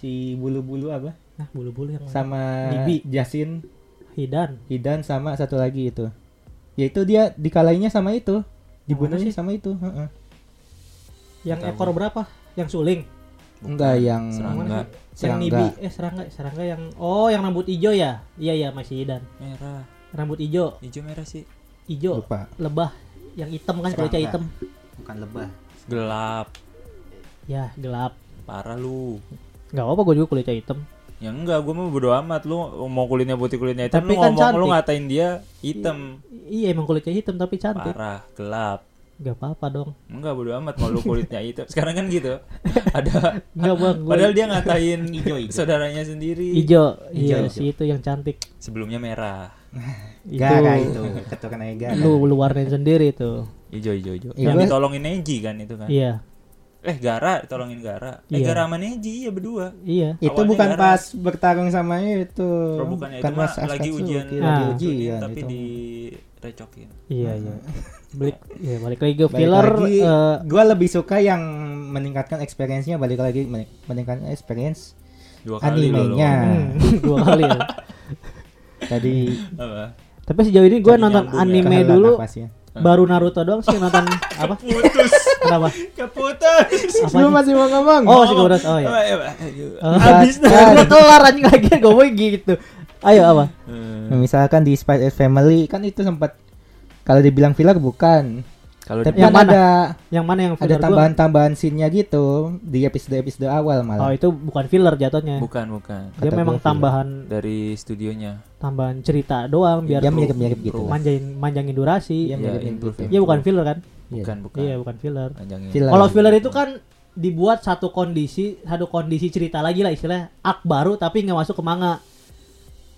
si bulu-bulu apa? Nah, bulu-bulu yang Sama Bibi. Jasin, Hidan. Hidan sama satu lagi itu. Yaitu dia dikalainya sama itu. Dibunuhnya sih? sama itu, heeh. Yang ekor berapa? Yang suling. Enggak yang serangga. Yang nibi. Eh, serangga, serangga yang Oh, yang rambut hijau ya? Iya, iya, masih Hidan. merah Rambut hijau, hijau merah sih hijau, lupa. lebah. Yang hitam kan kulitnya hitam. Bukan lebah. gelap Ya, gelap. parah lu Enggak apa gue juga kulitnya hitam. Ya enggak, gue mau bodo amat lu mau kulitnya putih kulitnya hitam Tapi lu kan ngomong lu cantik. ngatain dia hitam. Iya, emang kulitnya hitam tapi cantik. Parah, gelap. Gak apa-apa dong. Enggak bodo amat mau lu kulitnya hitam. Sekarang kan gitu. Ada Enggak, Bang. Gua padahal dia ngatain Ijo, ijo. saudaranya sendiri. hijau. Hijau, Iya, si itu yang cantik. Sebelumnya merah. Gara itu, keturunan Gara. Lu lu warnain sendiri tuh. Hijau hijau hijau. Iya, Yang gua- ditolongin Neji kan itu kan. Iya, Eh Gara tolongin Gara. Eh Iya. Gara sama Neji ya berdua. iya. Itu Awalnya bukan Gara. pas bertarung sama itu. Oh, bukannya itu mah Mas lagi ujian lagi Ah. ujian tapi itu. Direcokin. Iya, iya. Balik ya balik lagi ke Balik filler lagi, eh, gua lebih suka yang meningkatkan experience-nya balik lagi mening- meningkatkan experience Dua kali animenya. hmm, dua kali ya. Tadi Apa? Tapi sejauh ini gue nonton ya. anime kehalang dulu nafasnya. baru Naruto doang sih nonton apa? Putus. Kenapa? Keputus. Apa? Lu masih mau ngomong? Oh, masih kebetulan. Oh ya. Habis Udah kelar anjing lagi gue mau gitu. Ayo apa? Eh, Misalkan di Spy X Family kan itu sempat kalau dibilang filler bukan. Kalau Tapi Yang kan mana? ada Yang mana yang ada filler gua? tambahan-tambahan scene-nya gitu di episode-episode awal malah. Oh, itu bukan filler jatuhnya. bukan bukan Dia Kata memang gua filler. tambahan dari studionya. tambahan cerita doang biar Dia mirip-mirip gitu. Manjain manjangin durasi. Iya, Ya, mirip-mirip improve, gitu. Iya bukan filler kan? Iya. Bukan bukan. Iya bukan filler. Filler. Kalau filler itu kan dibuat satu kondisi, satu kondisi cerita lagi lah istilahnya arc baru tapi nggak masuk ke manga.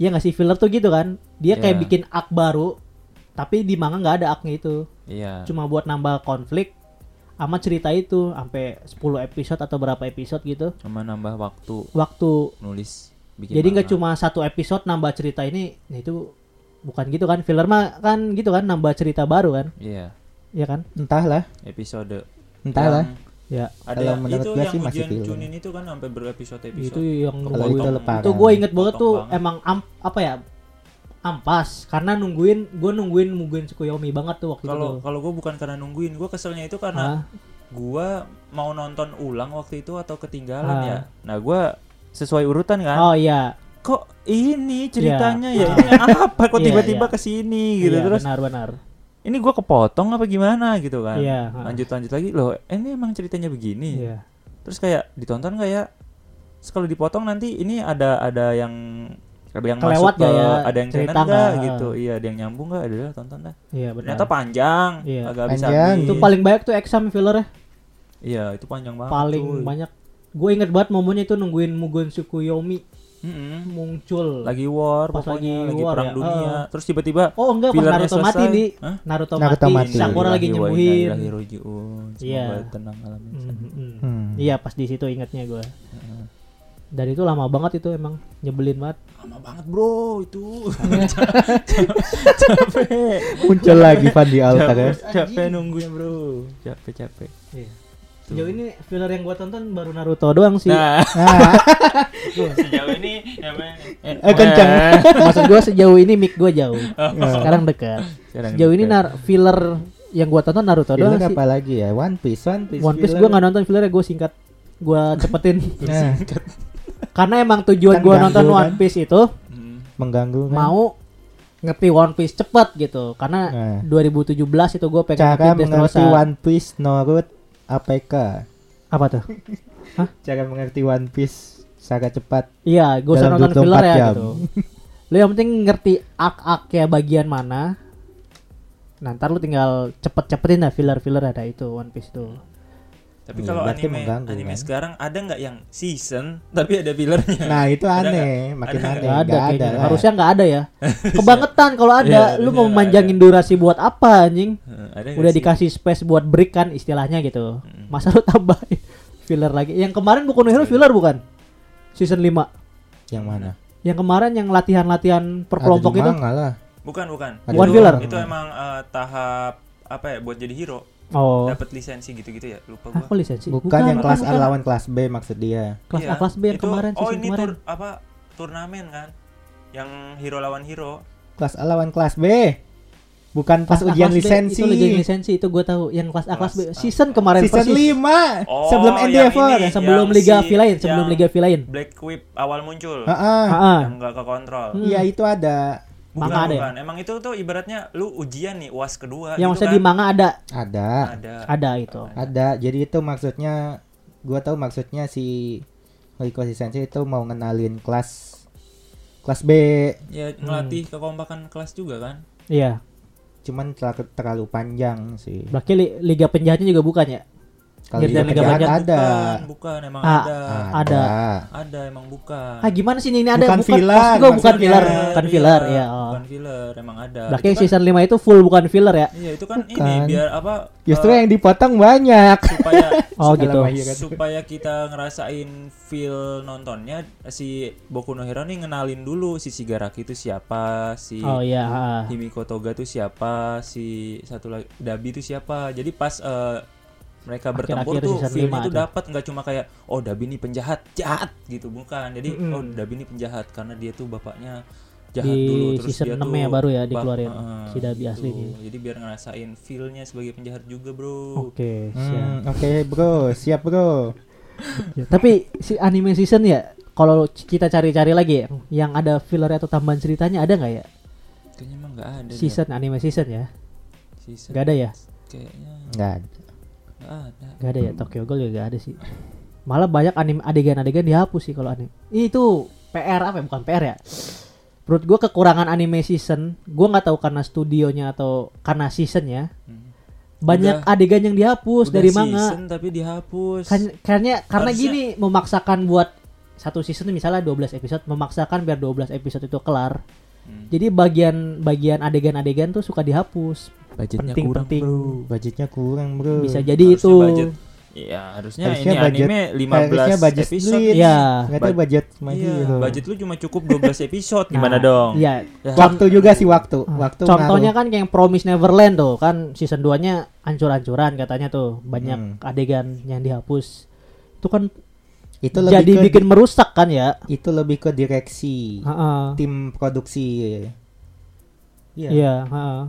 Iya nggak sih filler tuh gitu kan? Dia kayak Iya. bikin arc baru tapi di manga nggak ada arc-nya itu. Iya. Cuma buat nambah konflik sama cerita itu sampai 10 episode atau berapa episode gitu. Sama nambah waktu Waktu nulis bikin jadi nggak manga. cuma satu episode nambah cerita ini, nah itu bukan gitu kan? Filler mah kan gitu kan nambah cerita baru kan? Iya, Iya kan? Entahlah, episode. entahlah. Yang Ya. Ada Kalau menurut itu gua yang sih masih filler. Chunin itu kan sampai berepisode-episode. Itu yang Kalau nungguin. itu lepas. itu gue inget banget tuh banget. emang am- apa ya ampas karena nungguin gue nungguin nungguin Tsukuyomi banget tuh waktu Kalau itu kalau gue bukan karena nungguin, gue keselnya itu karena gua mau nonton ulang waktu itu atau ketinggalan Ah. ya. Nah, gua sesuai urutan kan. oh iya Kok ini ceritanya ya Ah. ini apa kok Iya, tiba-tiba iya. ke sini gitu iya, terus benar benar ini gua kepotong apa gimana gitu kan. Iya, ha. Lanjut lanjut lagi loh, ini emang ceritanya begini. iya Terus kayak ditonton nggak ya? Kalau dipotong nanti ini ada ada yang ada yang Kelewat masuk ke ya? ada yang Cerita canon nggak nggak? gitu. Iya, ada yang nyambung nggak? Ada lah, tonton dah. iya benar Ternyata panjang, Iya. agak Panjang. itu paling banyak tuh exam filler Iya, itu panjang banget. paling cuy. banyak gue inget banget momennya itu nungguin Mugen Tsukuyomi Mm-mm. muncul Lagi war, Pas pokoknya lagi lagi, war perang ya, dunia. heeh. Terus tiba-tiba oh enggak pas Naruto mati selesai. di Hah? Naruto, Naruto mati, mati. Sakura lagi nyembuhin. Semoga Iya. tenang alamnya. Mhm, mhm. Hmm. Iya pas di situ ingatnya gue. Dan itu lama banget itu emang nyebelin banget. Lama banget bro itu. capek. Muncul lagi Van di altar ya. Capek nungguin bro. Capek capek. Iya. Sejauh ini filler yang gue tonton baru Naruto doang sih. Nah, Nah, sejauh ini namanya eh kencang. Maksud gue sejauh ini mic gue jauh. Sekarang dekat. Sekarang Sejauh ini dekat. nar filler yang gue tonton Naruto Filler doang sih. apa lagi ya? One Piece, One Piece. One Piece filler. gue nggak nonton fillernya gue singkat. Gue cepetin. Nah, Karena emang tujuan Kan gue nonton kan? One Piece itu Hmm. mengganggu kan? mau ngerti One Piece cepet gitu. Karena Nah. 2017 itu gue pengen Cara ngerti mengerti. One Piece Norut APK. Apa tuh? Cara mengerti One Piece sangat cepat. Iya, gue usah nonton 24 filler ya jam. gitu. Lu yang penting ngerti arc-arc ya bagian mana. Nah, ntar lu tinggal cepet-cepetin lah filler-filler ada itu One Piece tuh. Tapi Iya, kalau anime mengganggu, anime kan? sekarang ada nggak yang season tapi ada fillernya? Nah, itu Ada aneh, makin Ada aneh. Gak ada Nggak kayaknya. lah. Harusnya nggak ada ya. Kebangetan kalau ada. Iya, lu mau iya, manjangin durasi buat apa anjing? Ada Udah sih? dikasih space buat break kan istilahnya gitu. Mm. Masa lu tambahin filler lagi? Yang kemarin Boku no Hero filler bukan? Season 5. Yang mana? Yang kemarin yang latihan-latihan per Ada kelompok itu. lah. Bukan bukan. Ada One Itu- filler. Itu emang eh, tahap apa ya buat jadi hero Oh. dapat lisensi gitu-gitu ya lupa gua. Apa lisensi? Bukan, yang kelas A bukan. lawan kelas B maksud dia. Kelas Iya, A kelas B yang itu- kemarin Oh ini kemarin. tur apa turnamen kan? Yang hero lawan hero. Kelas A lawan kelas B. Bukan pas Kelas A, ujian B, lisensi. Itu ujian lisensi itu gue tahu. Yang kelas A kelas B A. season kemarin Season persis. 5 Oh, sebelum yang Endeavor. ini. Sebelum Yang Liga si- lain, sebelum Liga V lain. Black Whip awal muncul. Heeh. Heeh. Yang enggak ke kontrol. Hmm. Iya itu ada. Bukan, Manga ada ya? bukan. Emang itu tuh ibaratnya lu ujian nih UAS kedua Yang gitu maksudnya kan. di manga ada, Ada. ada. ada itu. Ada. Jadi itu maksudnya gua tahu maksudnya si Horiko Sensei itu mau ngenalin kelas kelas B Ya ngelatih kekompakan kelas juga kan. Iya. cuman terlalu, terlalu panjang sih. Berarti li- Liga Penjahatnya juga bukan ya? Kalau Liga Liga Penjahat ada. Bukan, bukan emang Ah, ada. ada. Ada emang bukan. Ah gimana sih ini ada Bukan filler, maksud gua bukan filler, bukan filler ya. Oh. Bukan filler, emang ada. Berarti kan- season 5 itu full bukan filler ya? Iya, itu kan ini Bukan. biar apa? Justru eh, yang dipotong banyak. supaya Oh gitu. macam. supaya kita ngerasain feel nontonnya si Boku no Hero nih ngenalin dulu si Shigaraki itu siapa, si Oh iya. ah. Himiko Toga itu siapa, si satu lagi Dabi itu siapa. Jadi pas eh, mereka bertempur Akhir-akhir tuh tuh tuh. dapat nggak cuma kayak oh Dabi ini penjahat, jahat gitu bukan. Jadi Mm-mm. oh Dabi ini penjahat karena dia tuh bapaknya jahat Di dulu terus season dia 6 tuh ya baru ya dikeluarin Heeh, si Dabi asli gitu. nih. jadi biar ngerasain feelnya sebagai penjahat juga bro Oke, Hmm, siap. Oke bro, siap bro. Ya, tapi si anime season ya kalau kita cari-cari lagi ya, yang ada filler atau tambahan ceritanya ada nggak ya? kayaknya emang nggak ada Season anime season ya? Season Nggak ada ya? kayaknya Enggak. nggak ada Gak ada ya Tokyo Ghoul juga gak ada sih. Malah banyak anime adegan-adegan dihapus sih kalau anime. Itu PR apa ya? Bukan PR ya. Menurut gue kekurangan anime season, gue nggak tahu karena studionya atau karena seasonnya Hmm. banyak Udah- adegan yang dihapus Udah dari manga. season tapi dihapus Kan, karena karena Harusnya- gini memaksakan buat satu season misalnya 12 episode memaksakan biar 12 episode itu kelar. Hmm. Jadi bagian bagian adegan-adegan tuh suka dihapus. budgetnya penting, kurang penting. bro Budgetnya kurang bro. Bisa jadi Harusnya itu. budget Iya, harusnya, Harusnya ini budget- anime 15 harusnya budget episode. split. Iya. Nggak tahu Bud- budget Iya, Hero. budget lu cuma cukup 12 episode. Gimana Nah, dong? Iya. Ya, Waktu juga sih waktu. Waktu Contohnya ngaruh. kan kayak yang Promise Neverland tuh kan season 2-nya ancur-ancuran katanya tuh banyak Hmm. adegan yang dihapus. Itu kan itu lebih jadi ke bikin merusak kan ya. itu lebih ke direksi Heeh. tim produksi. Iya. Iya, heeh.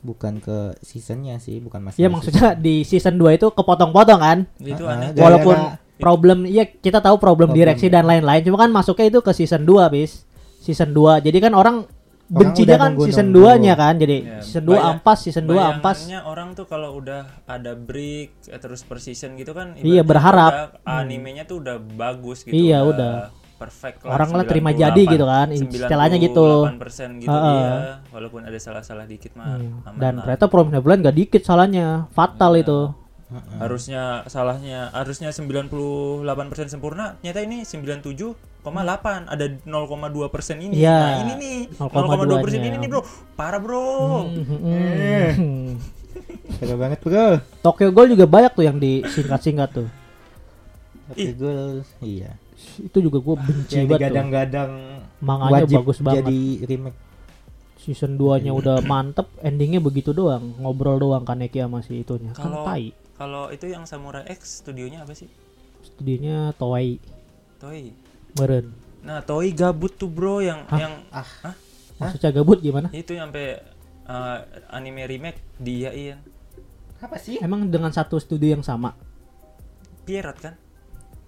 Bukan ke seasonnya sih, bukan masalah. Iya maksudnya di season 2 itu kepotong-potong kan. itu aneh. Gara-gara- Walaupun problem iya kita tahu problem, Problem, direksi ya. dan lain-lain cuma kan masuknya itu ke season 2 bis. Season 2. Jadi kan orang bencinya udah kan season 2-nya kan. Jadi Ya, season 2 bayang- ampas, season 2 ampas. Bayangannya orang tuh kalau udah ada break eh, terus per season gitu kan Iya, ibaratnya berharap. udah animenya tuh udah bagus gitu. Iya, udah. Perfect Orang lah terima jadi gitu kan, istilahnya gitu. 98% gitu Heeh. iya. Walaupun ada salah-salah dikit mah Hmm. aman Dan lah. ternyata Promise Neverland gak dikit salahnya, fatal Iya. itu. Harusnya salahnya harusnya 98% sempurna ternyata ini 97,8 ada 0,2 persen ini Iya, nah ini nih 0,2 persen ini 0,2-nya. nih bro parah bro Hmm. Seru banget bro. Tokyo Ghoul juga banyak tuh yang disingkat-singkat tuh. Tapi gue iya. Itu juga gue benci banget tuh. digadang-gadang Manganya wajib bagus banget. jadi remake. Season 2-nya udah mantep, endingnya begitu doang. Ngobrol doang Kaneki sama si itunya. Kan Kalau- tai. Kalau itu yang Samurai X studionya apa sih Studionya Toei. Toei Meren. nah Toei gabut tuh bro yang Hah? yang Ah. Maksudnya gabut gimana? itu sampai uh, anime remake diiyain Apa sih? Emang dengan satu studio yang sama? Pierrot kan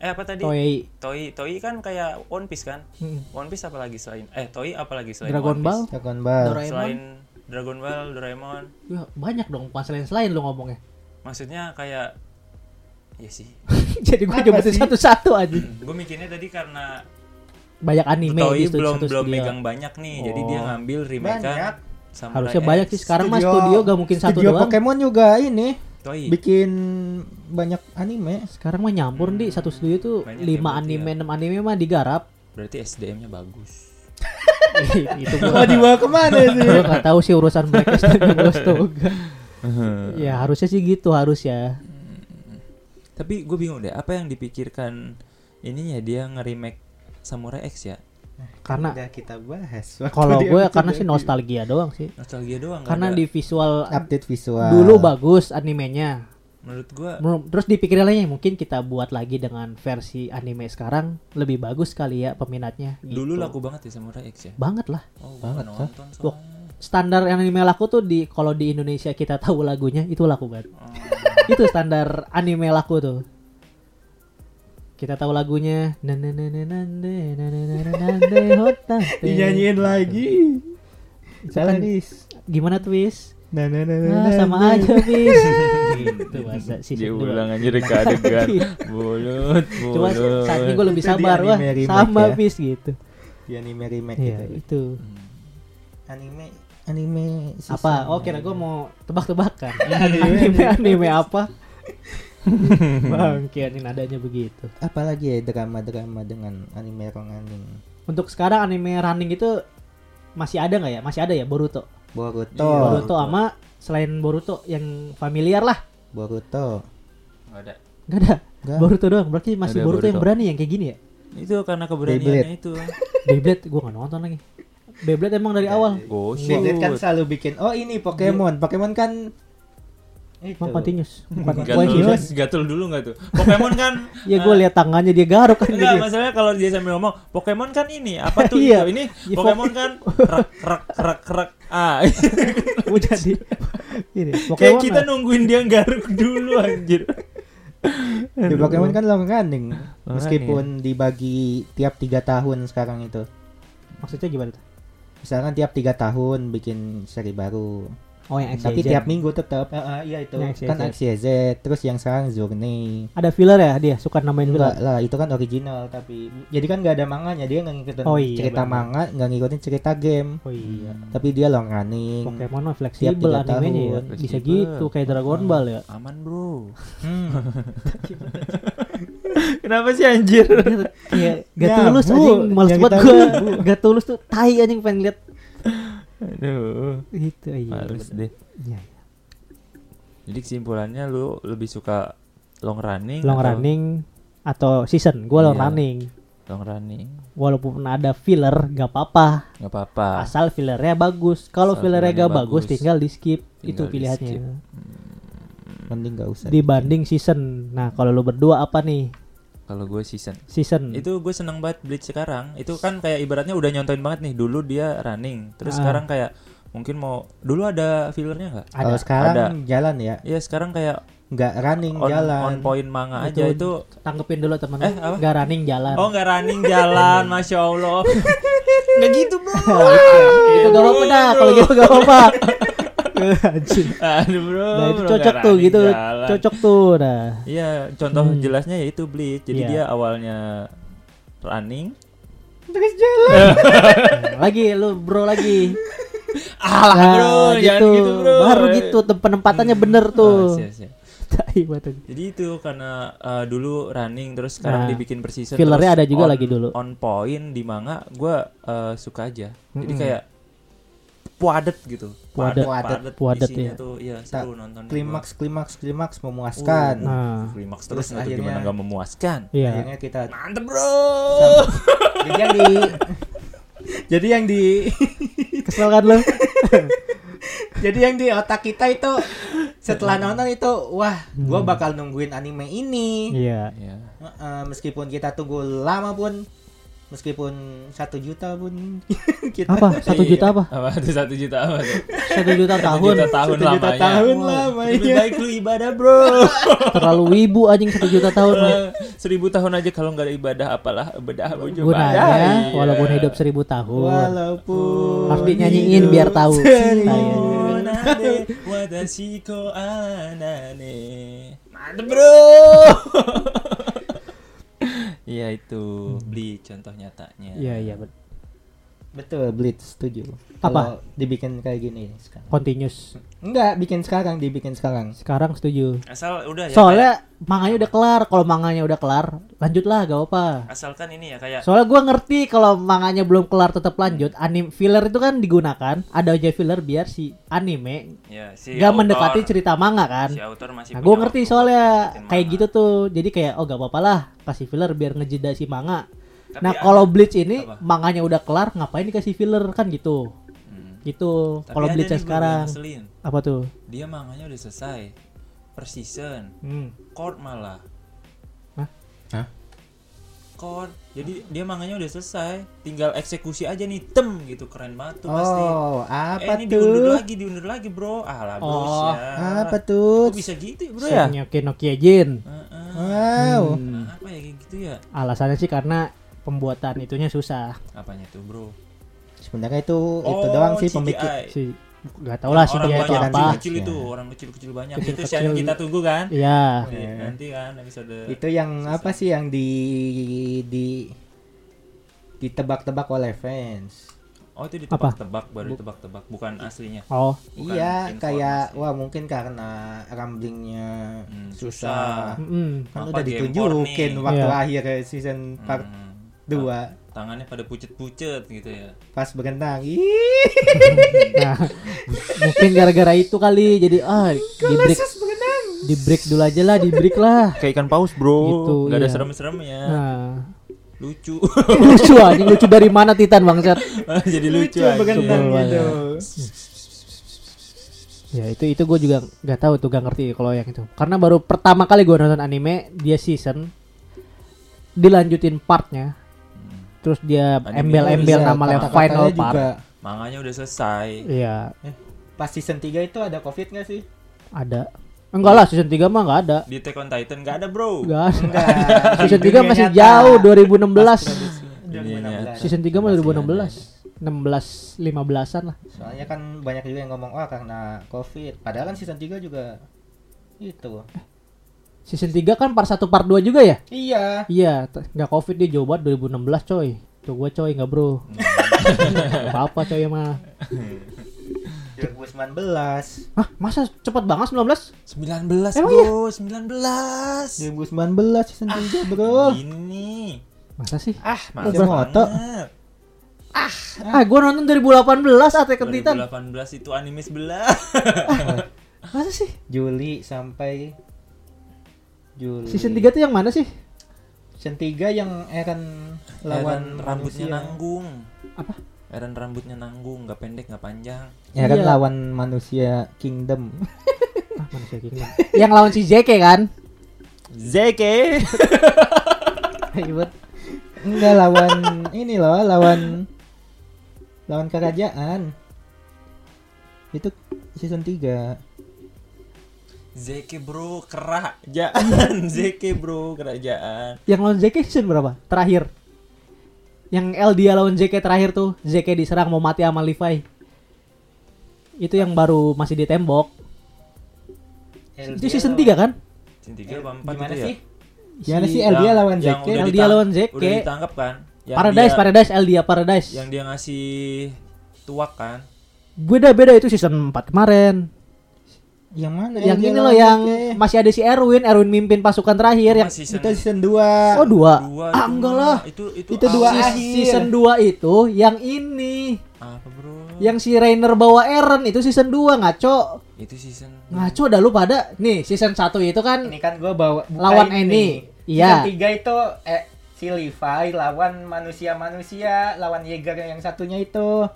eh apa tadi Toei. Toei Toei kan kayak One Piece kan Hmm. One Piece apa lagi selain eh Toei apa lagi selain Dragon One Ball? Piece? Dragon Ball. Doraemon? selain Dragon Ball Doraemon Ya, banyak dong, bukan selain-selain lu ngomongnya. Maksudnya kayak ya sih Jadi gue nyebutin satu-satu aja. gue mikirnya tadi karena Banyak anime di stu- belum satu belum studio. megang banyak nih jadi dia Oh. ngambil remake Banyak. Samurai Harusnya X. banyak sih sekarang mah studio gak mungkin satu studio doang. Pokemon juga ini Toei bikin banyak anime. Sekarang mah nyampur di satu studio tuh Banyak 5 yang berarti anime, ya. 6 anime mah digarap. berarti SDM-nya bagus itu Mau dibawa ke mana sih? nggak tahu sih urusan mereka dan Toga. ya harusnya sih gitu harus ya. tapi gue bingung deh apa yang dipikirkan ininya dia nge-remake Samurai X ya Karena udah kita bahas. kalau gue bikin karena sih nostalgia doang sih. nostalgia doang Karena ada- di visual update visual. dulu bagus animenya. menurut gue Terus dipikirin lagi mungkin kita buat lagi dengan versi anime sekarang lebih bagus kali ya peminatnya. gitu. dulu laku banget ya Samurai X ya banget lah. oh gue Banget, nonton Loh standar anime laku tuh di kalau di Indonesia kita tahu lagunya itu laku banget. Oh. itu standar anime laku tuh. Kita tahu lagunya Nyanyiin lagi. Salah nih. gimana twist? Nah, nah, nah, nah, nah, sama nah, aja bis. itu masa sih. Dia ulang aja dari keadegan. Bulut, bulut. Cuma saat ini gue lebih sabar wah. Sama bis gitu. Di anime remake ya, gitu. Itu. Anime anime season. Apa? Oh kira gue mau tebak-tebakan. anime anime apa? Bangke ini nadanya begitu. Apalagi ya drama-drama dengan anime ronganing. Untuk sekarang anime running itu masih ada nggak ya? Masih ada ya Boruto. Boruto. Iya, Boruto sama selain Boruto yang familiar lah. Boruto. nggak ada Gak ada. Boruto doang. Berarti masih Boruto, yang berani yang kayak gini ya? itu karena keberaniannya itu Beyblade gue gak nonton lagi. Beyblade emang dari awal. oh Beyblade kan selalu bikin oh ini Pokemon. Pokemon kan Emang continuous. Bukan Gatul, dulu nggak tuh? Pokemon kan Ya gue lihat tangannya dia garuk kan Enggak, masalahnya kalau dia sambil ngomong Pokemon kan ini apa tuh Iya. itu? Ini Iya, Pokemon kan rak rak rak rak ah. Jadi ini Kayak Pokemon. kita lah. nungguin dia garuk dulu anjir. Di Pokemon kan long running. Long Meskipun dibagi tiap tiga tahun sekarang itu. maksudnya gimana tuh? Misalkan tiap tiga tahun bikin seri baru. Oh yang Tapi XYZ. tiap minggu tetap. iya itu. Yang Kan XYZ. XYZ. Terus yang sekarang Journey. ada filler ya dia suka namain Enggak filler. lah, itu kan original tapi jadi kan nggak ada manganya dia nggak ngikutin Oh iya, cerita benar. manga, nggak ngikutin cerita game. Oh iya. Tapi dia long running. Pokemon mah Tiap fleksibel tiga animenya ya. Bisa gitu kayak Dragon Ball ya. Aman, Bro. Hmm. Kenapa sih anjir? Kayak gak Ya, tulus Bu. anjing males banget gue. Gak tulus tuh tai anjing pengen lihat Aduh. gitu iya. Males deh. Iya. Jadi kesimpulannya lu lebih suka long running Long atau running atau season. Gue long Iya. running. Long running. Walaupun ada filler gak apa-apa. nggak apa-apa. Asal fillernya bagus. Kalau fillernya fillernya gak bagus, bagus. tinggal di skip. Tinggal Itu pilihannya. di-skip. Mending nggak usah. Dibanding season. Nah kalau lu berdua apa nih? Kalau gue season. Season. Itu gue seneng banget Bleach sekarang. Itu kan kayak ibaratnya udah nyontoin banget nih. Dulu dia running. Terus Ah. sekarang kayak mungkin mau dulu ada fillernya nggak? Kalau ada sekarang Ada. jalan ya, Iya sekarang kayak nggak running on, jalan. on point manga Itu aja itu. tanggepin dulu teman. Eh, apa? Gak running jalan. Oh nggak running jalan, masya Allah. Nggak gitu bro. itu gak apa-apa dah. Kalau gitu gak apa-apa. Aduh bro. Nah itu bro, cocok tuh gitu. jalan. Cocok tuh. Nah. Iya, contoh Hmm. jelasnya yaitu Bleach. Jadi Iya. dia awalnya running. Terus jalan. lagi lu bro lagi. Alah Nah, bro, jangan gitu bro. Baru gitu penempatannya bener Ah, tuh. siap, siap. Banget. Jadi itu karena uh, dulu running terus sekarang Nah, dibikin per season fillernya ada juga on- lagi dulu. On point di manga gua uh, suka aja. Jadi Mm-mm. kayak puadet gitu. Puadet. Puadet. Puadet, ya. tuh iya seru nonton. Klimaks, klimaks, klimaks memuaskan. Uh, Nah. Klimaks Terus terus, akhirnya- gimana nggak memuaskan. Iya. Akhirnya kita Mantep bro. jadi yang di jadi yang di Kesel kan lu? jadi yang di otak kita itu setelah nonton itu wah gua bakal nungguin anime ini Iya. Iya. Heeh, meskipun kita tunggu lama pun meskipun satu juta pun kita Apa? Satu juta apa? Apa tuh satu juta apa tuh? Satu juta Satu tahun. juta tahun Satu juta lamanya. tahun lamanya. Lebih baik lu ibadah bro. Terlalu wibu anjing satu juta tahun. Seribu tahun aja kalau nggak ada ibadah apalah ibadah ujung Gunanya Iya. walaupun hidup seribu tahun. walaupun Harus dinyanyiin biar tahu. Monade, watashi ko anane. Mantep bro. Iya itu. Beli contoh nyatanya. Iya iya bet- betul Blitz setuju Apa? Kalau dibikin kayak gini sekarang Continuous. enggak bikin sekarang dibikin sekarang Sekarang setuju. Asal udah ya. Soalnya manganya udah kelar. Kalau manganya udah kelar, lanjutlah gak apa. kayak- asalkan ini ya kayak Soalnya gua ngerti kalau manganya belum kelar tetap lanjut. Anim filler itu kan digunakan. Ada aja filler biar si anime ya si gak autor- mendekati cerita manga kan. Si autor masih Nah, gue ngerti soalnya kayak manga. gitu tuh. Jadi kayak oh gak apa-apa lah kasih filler biar ngejeda si manga. Tapi nah ada- kalau Bleach ini Apa? manganya udah kelar, ngapain dikasih filler kan gitu? Hmm. Gitu. Kalau Bleach sekarang apa tuh? Dia manganya udah selesai. Per season. Hmm. Chord malah. Hah? Hah? Chord. Jadi dia manganya udah selesai, tinggal eksekusi aja nih, tem gitu keren banget tuh pasti. oh Eh apa ini diundur tuh lagi, diundur lagi, Bro. Alah, Oh, bro. apa tuh Kok bisa gitu ya, Bro ya? Senyoke no Kyojin. Heeh. wow Hmm. Apa ya kayak gitu ya? Alasannya sih karena pembuatan itunya susah. Apanya tuh, Bro? sebenarnya itu itu Oh, doang sih pemikir Si nggak tahu lah sih orang dia itu banyak apa. kecil itu, Ya. orang kecil-kecil banyak. Kecil-kecil. Itu yang kita tunggu kan? Iya. Iya, Nanti kan episode itu yang apa sih yang di di ditebak-tebak oleh fans Oh, itu ditebak-tebak, baru ditebak-tebak, bukan aslinya. Oh, Bukan iya informasi. kayak wah mungkin karena ramblingnya Hmm, susah mm, kan Apa udah ditunjukin waktu Iya. akhir season part Hmm. 2 Tangannya pada pucet-pucet gitu ya. pas berenang ih Nah, mungkin gara-gara itu kali jadi ah di break berenang di break dulu aja lah, di break lah. Kayak ikan paus, Bro. Gitu, Gak ada iya. serem-seremnya. Nah, Lucu. lucu anjing lucu dari mana Titan bangsat? Jadi lucu, lucu aja. berenang gitu Ya itu itu gue juga nggak tahu tuh gak ngerti kalau yang itu. Karena baru pertama kali gue nonton anime dia season dilanjutin partnya. Terus dia embel-embel Iya, nama kata-katanya final juga. part. Manganya udah selesai. Iya, Pas season 3 itu ada covid gak sih? ada. Enggak lah season 3 mah nggak ada. Di Attack on Titan gak ada, Bro. Enggak ada. Enggak. Season 3 masih jauh nyata. 2016. Dunia 2016. Season 3 mah Masih 2016. 16 15-an lah. Soalnya kan banyak juga yang ngomong oh karena covid. Padahal kan season 3 juga itu. Season 3 kan part 1 part 2 juga ya? Iya. Iya, nggak covid dia jauh banget 2016 coy. Tuh gue coy nggak bro. Apa coy mah? 2019. Hah, masa cepet banget 19? 19, Emang Bro. 19. 2019 season 3, Bro. Ini. Masa sih? Ah, males moto. banget. Ah, gue nonton 2018 Attack on Titan. 2018 itu anime sebelah. Masa sih? Juli sampai Juli. Season 3 tuh yang mana sih? Season 3 yang Eren lawan Eren rambutnya manusia. nanggung. Apa? Eren rambutnya nanggung, nggak pendek, nggak panjang. Eren Iya. lawan manusia Kingdom. Ah, manusia kingdom. yang lawan si JK kan? Zeke. Ribet. Enggak lawan ini loh, lawan lawan kerajaan. Itu season 3. Zeke bro, kerajaan. Zeke bro, kerajaan. Yang lawan JK season berapa? Terakhir. Yang Eldia lawan JK terakhir tuh, JK diserang mau mati sama Levi. Itu yang baru masih di tembok. Itu season 3 kan? Season 3 apa 4 Gimana ya? sih? Gimana sih Yang- lawan Eldia ditang- lawan Zeke. Udah ditangkap kan? Yang Paradise, dia- Paradise, Eldia Paradise. Yang dia ngasih tuak kan? Beda beda itu season 4 kemarin. Yang mana? yang ini loh yang masih ada si Erwin, Erwin mimpin pasukan terakhir yang season itu season 2. Oh, dua. dua Ah, itu enggak lah. Itu itu, Itu dua akhir. season 2 itu yang ini. Apa bro? Yang si Rainer bawa Eren itu season 2 ngaco. Itu season Ngaco dah lu pada. Nih, season 1 itu kan Ini kan gua bawa Lawan ini. Iya. Season 3 itu eh si Levi lawan manusia-manusia, lawan Yeager yang satunya itu.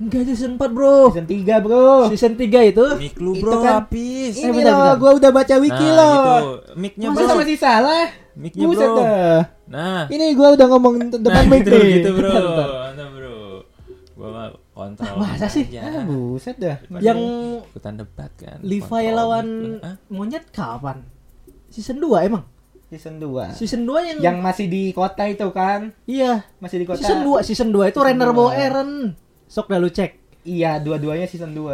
Enggak season 4, Bro. Season 3, Bro. Season 3 itu Mic lu Itu bro kan- habis. Eh, Ini bentar, loh, gua udah baca wiki nah, loh. gitu. Mic-nya Masa bro. masih salah? Mic-nya Buset bro. dah. Nah. Ini gua udah ngomong depan Nah, mic gitu, nih. gitu bro. Bentar, bentar. Bro. Gua mah kontrol. Masa sih? Ah, buset dah. yang ikutan debat kan. Levi Kontrol lawan gitu. Hah? monyet kapan? Season 2 emang? Season 2. Season 2 yang, Yang masih di kota itu kan? iya. Masih di kota. Season 2, season 2 itu dua. bawa Eren. Sok dah lu cek. Iya, dua-duanya season 2.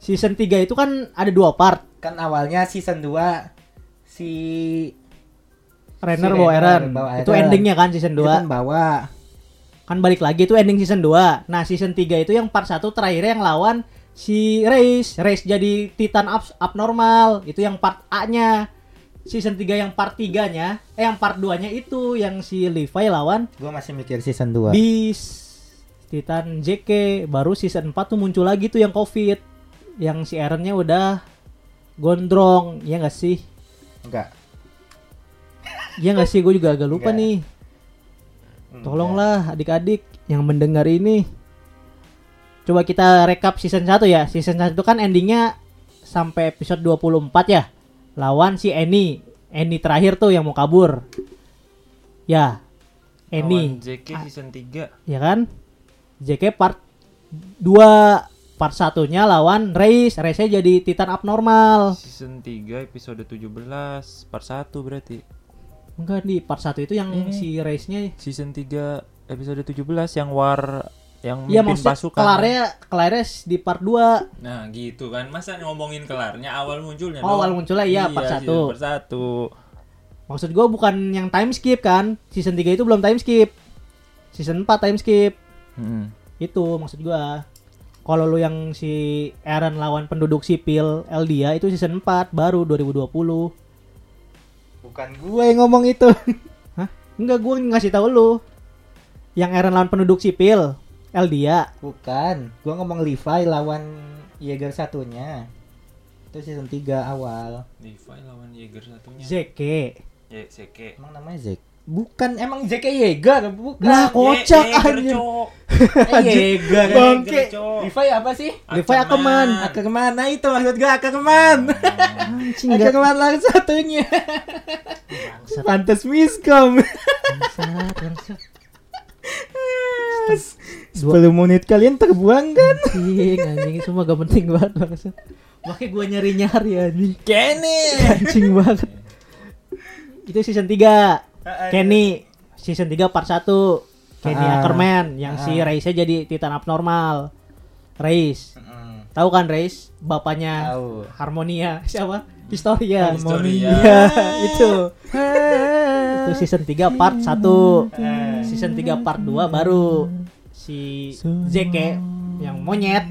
Season 3 itu kan ada dua part. Kan awalnya season 2 si Rainer Si bawa Eren. Itu endingnya kan season 2. itu kan bawa Kan balik lagi itu ending season 2. Nah, season 3 itu yang part 1 terakhirnya yang lawan si Reis. Reis jadi Titan abnormal. Itu yang part A-nya. Season 3 yang part 3-nya, eh yang part 2-nya itu yang si Levi lawan gua masih mikir season 2. Beast. Titan JK baru season 4 tuh muncul lagi tuh yang Covid. Yang si Erennya udah gondrong, ya gak sih? Enggak. Ya gak sih? Gue juga agak lupa Enggak. nih. Tolonglah adik-adik yang mendengar ini. Coba kita rekap season 1 ya. Season 1 kan endingnya sampai episode 24 ya. Lawan si Annie. Annie terakhir tuh yang mau kabur. Ya. Lawan JK season 3. Ya kan? JK part 2 part satunya lawan Reis. Reisnya jadi Titan abnormal. Season 3 episode 17 part 1 berarti. Enggak di part 1 itu yang Ini. si Reisnya Season 3 episode 17 yang war yang Iya mimpin maksudnya pasukan. kelarnya kelarnya di part 2 Nah, gitu kan. Masa ngomongin kelarnya awal munculnya Oh, dong. awal munculnya, iya, part season satu. Part 1. Maksud gua bukan yang time skip kan Season 3 itu belum time skip Season 4 time skip Hmm. Itu maksud gua Kalau lu yang si Eren lawan penduduk sipil Eldia itu season 4 baru 2020 Bukan gue yang ngomong itu. Hah? Enggak gua ngasih tahu lu Yang Eren lawan penduduk sipil Eldia Bukan. Gua ngomong Levi lawan Yeager satunya. Itu season 3 awal. Levi lawan Jaeger satunya. Zeke Ya. Emang namanya Zack? Bukan emang JK Yeager, bukan. Lah kocak anjir. Yeager. Bangke. Levi apa sih? Levi Ackerman. Ackerman. Nah itu maksud gua Ackerman. Anjing Ackerman lagi satunya. bangsat. Pantes miskom. Bangsat, bangsat. 10 menit kalian terbuang kan? Anjing, anjing semua gak penting banget bangsat. Makanya gua nyari-nyari anjing. Kenny. Anjing banget. Itu season 3. Kenny season 3 part 1. Kenny Ah. Ackerman yang si Ah. Reis jadi titan abnormal. Reis. Tahu kan Reis? Bapaknya Tahu. Harmonia siapa? Historia. Historia. Iya, itu. itu season 3 part 1. Season 3 part 2 baru si Zeke yang monyet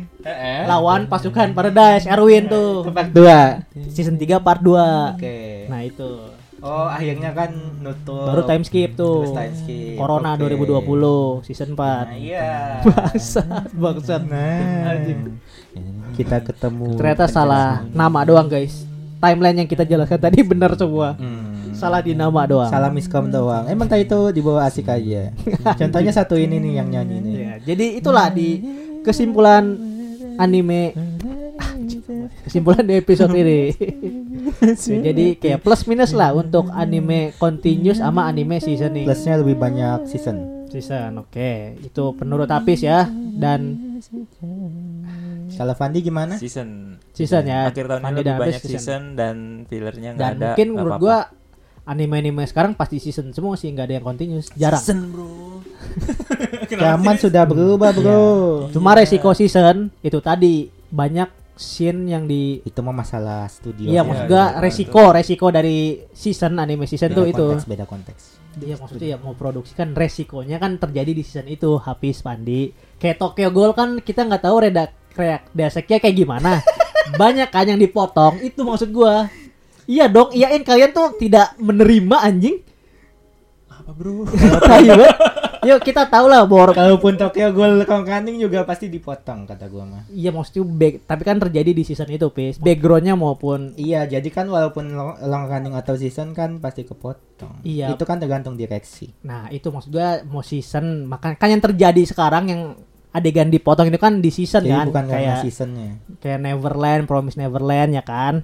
lawan pasukan Paradise Erwin tuh. Part 2. Season 3 part 2. Oke. Nah, itu. Oh, akhirnya kan nutup. Baru time skip tuh. Terus time skip. Corona Oke. 2020 season 4. Nah, iya. Bangsat, bangsat. Nah, kita ketemu. Ternyata salah nama doang, guys. Timeline yang kita jelaskan tadi benar semua. Hmm. Salah di nama doang. Salah miskom doang. Emang tadi itu di bawah asik aja. Contohnya satu ini nih yang nyanyi nih. Ya, jadi itulah di kesimpulan anime kesimpulan di episode ini. Ya, jadi kayak plus minus lah untuk anime continuous sama anime season nih. Plusnya lebih banyak season. season, oke. Itu penurut Apis ya dan Kalau Fandi gimana? Season. season ya. Akhir tahun ini lebih dan banyak season dan fillernya nggak Dan ada. mungkin nggak menurut apa-apa. gua anime-anime sekarang pasti season semua sih nggak ada yang continuous. Jarang. Season bro. Zaman sudah berubah, Bro. Cuma resiko season itu tadi banyak scene yang di Itu mah masalah studio. Iya Iya, maksud iya, gua iya, resiko resiko dari season anime season Beda tuh itu. konteks, beda konteks. Iya maksudnya ya mau produksi kan resikonya kan terjadi di season itu habis Pandi. Kayak Tokyo Ghoul kan kita nggak tahu redak reak daseknya kayak gimana. Banyak kan yang dipotong itu maksud gua. Iya dong, iyain kalian tuh tidak menerima anjing. Apa bro? Tai banget. Yuk kita tahu lah bor. Kalaupun Tokyo Ghoul Kongkaning juga pasti dipotong kata gua mah. Iya maksudnya back, tapi kan terjadi di season itu, Pis. Backgroundnya maupun Iya, jadi kan walaupun long, running atau season kan pasti kepotong. Iya. Itu kan tergantung direksi. Nah itu maksud gua mau season maka kan yang terjadi sekarang yang adegan dipotong itu kan di season Jadi kan bukan kayak seasonnya, kayak Neverland, Promise Neverland ya kan.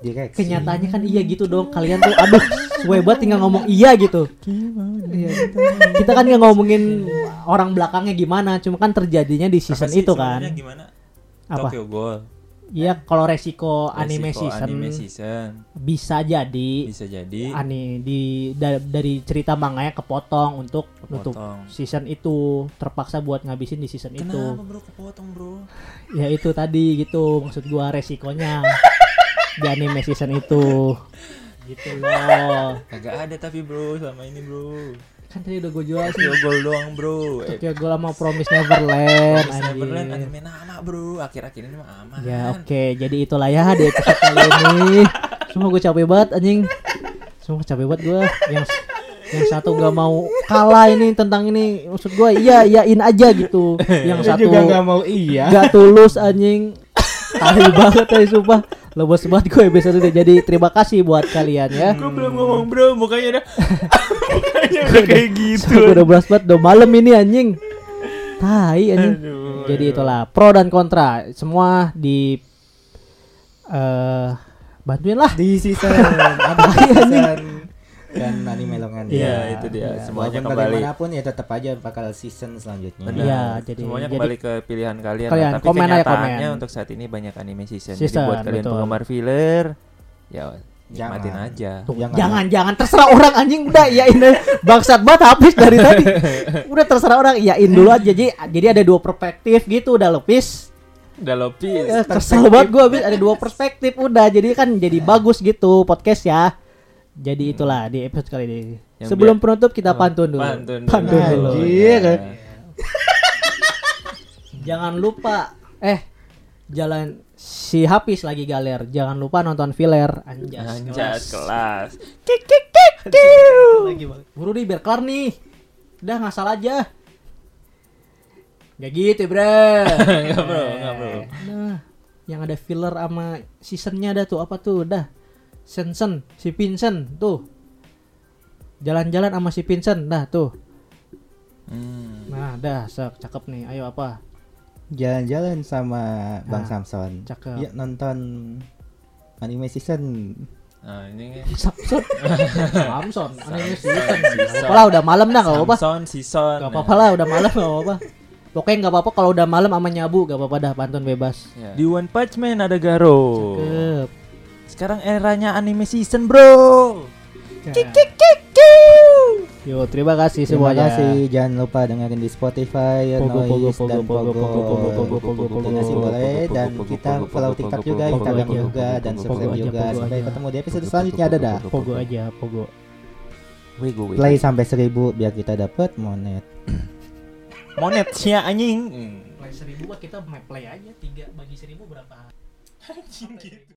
Direksi. Kenyataannya kan iya gitu dong. Kalian tuh aduh suwe banget tinggal ngomong iya gitu. Iya. Kita kan nggak ngomongin orang belakangnya gimana, cuma kan terjadinya di season Apa sih itu kan. Gimana? Apa? Tokyo Ghoul. Iya kalau resiko anime Resiko season Anime season. bisa jadi Bisa jadi ani di da- dari cerita manganya kepotong untuk nutup Kepotong. season itu terpaksa buat ngabisin di season itu Kenapa bro kepotong bro? ya itu tadi gitu maksud gua resikonya di anime season itu gitu loh Kagak ada tapi bro selama ini bro. kan tadi udah gue jual sih Tokyo Ghoul doang bro. Tokyo Ghoul sama Promise Neverland Promise Neverland anjing. anime nama bro. Akhir-akhir ini mah aman. ya oke jadi itulah ya di episode kali ini semua gue capek banget anjing semua capek banget gue yang yang satu nggak mau kalah ini tentang ini maksud gue iya iyain aja gitu yang Dia satu juga nggak mau iya. nggak tulus anjing tahu banget ya sumpah lebos banget gue episode ini. Jadi terima kasih buat kalian ya. Gue belum ngomong bro, mukanya udah mukanya udah kayak gitu. Gue udah beras banget. Udah malam ini anjing. Tai anjing. Aduh, jadi itulah pro dan kontra. Semua di eh bantuin lah. Di season di season dan anime longan. Iya, itu dia. Semuanya Walaupun kembali. bagaimanapun ya tetap aja bakal season selanjutnya. Benar. Iya, jadi- semuanya jadi- kembali ke pilihan kalian. Kalian, lah. Tapi komen kenyataannya komen. untuk saat ini banyak anime season. Season, Jadi buat kalian betul. penggemar filler, ya nikmatin Jangan. aja. Tuh, Jangan. jangan jangan terserah orang anjing udah iyain deh. bangsat banget habis dari tadi udah terserah orang iyain dulu aja jadi jadi ada dua perspektif gitu udah lepis Udah lopis. Ya, kesel banget gue habis ada dua perspektif udah jadi kan jadi bagus gitu podcast ya jadi itulah di episode kali ini. Yang sebelum biar- penutup kita Oh, pantun dulu. Pantun dulu. Pantun dulu. Anjir. Ya. jangan lupa. Eh jalan si Hafiz lagi galer. Jangan lupa nonton filler. Anjas Anjas kelas. kik kik kik buru nih biar kelar nih. Udah ngasal aja. Gak gitu bro Enggak bro, enggak bro. Nah, yang ada filler sama seasonnya ada tuh. Apa tuh? Udah Sensen si Vincent tuh jalan-jalan sama si Vincent dah tuh Hmm. nah dah sek cakep nih ayo apa Jalan-jalan sama Bang Ah, Samson. cakep. Yuk nonton anime season. Nah, ini Samson Samson anime season Samson. Gak apa-apa lah udah malam dah gak apa-apa Samson, Sison. Gak apa-apa lah udah malam gak apa-apa Pokoknya gak apa-apa kalau udah malam sama nyabu gak apa-apa dah pantun bebas Ya. Di One Punch Man ada Garo. Cakep Sekarang eranya anime season, Bro. Yo terima kasih Terima semuanya kasih. Jangan lupa dengerin di Spotify, Pogo, Noise pogo, dan pogo, Pogo. pogo, pogo, pogo, pogo, pogo, Donasi pogo, boleh pogo, dan pogo, kita pogo, follow pogo, TikTok pogo, juga, pogo, Instagram pogo, juga pogo, dan pogo, subscribe juga. pogo Sampai ketemu di episode selanjutnya. Dadah. Pogo aja Pogo. Play sampai 1000 biar kita dapat monet. Monet sia anjing. Play seribu kita play aja tiga bagi seribu berapa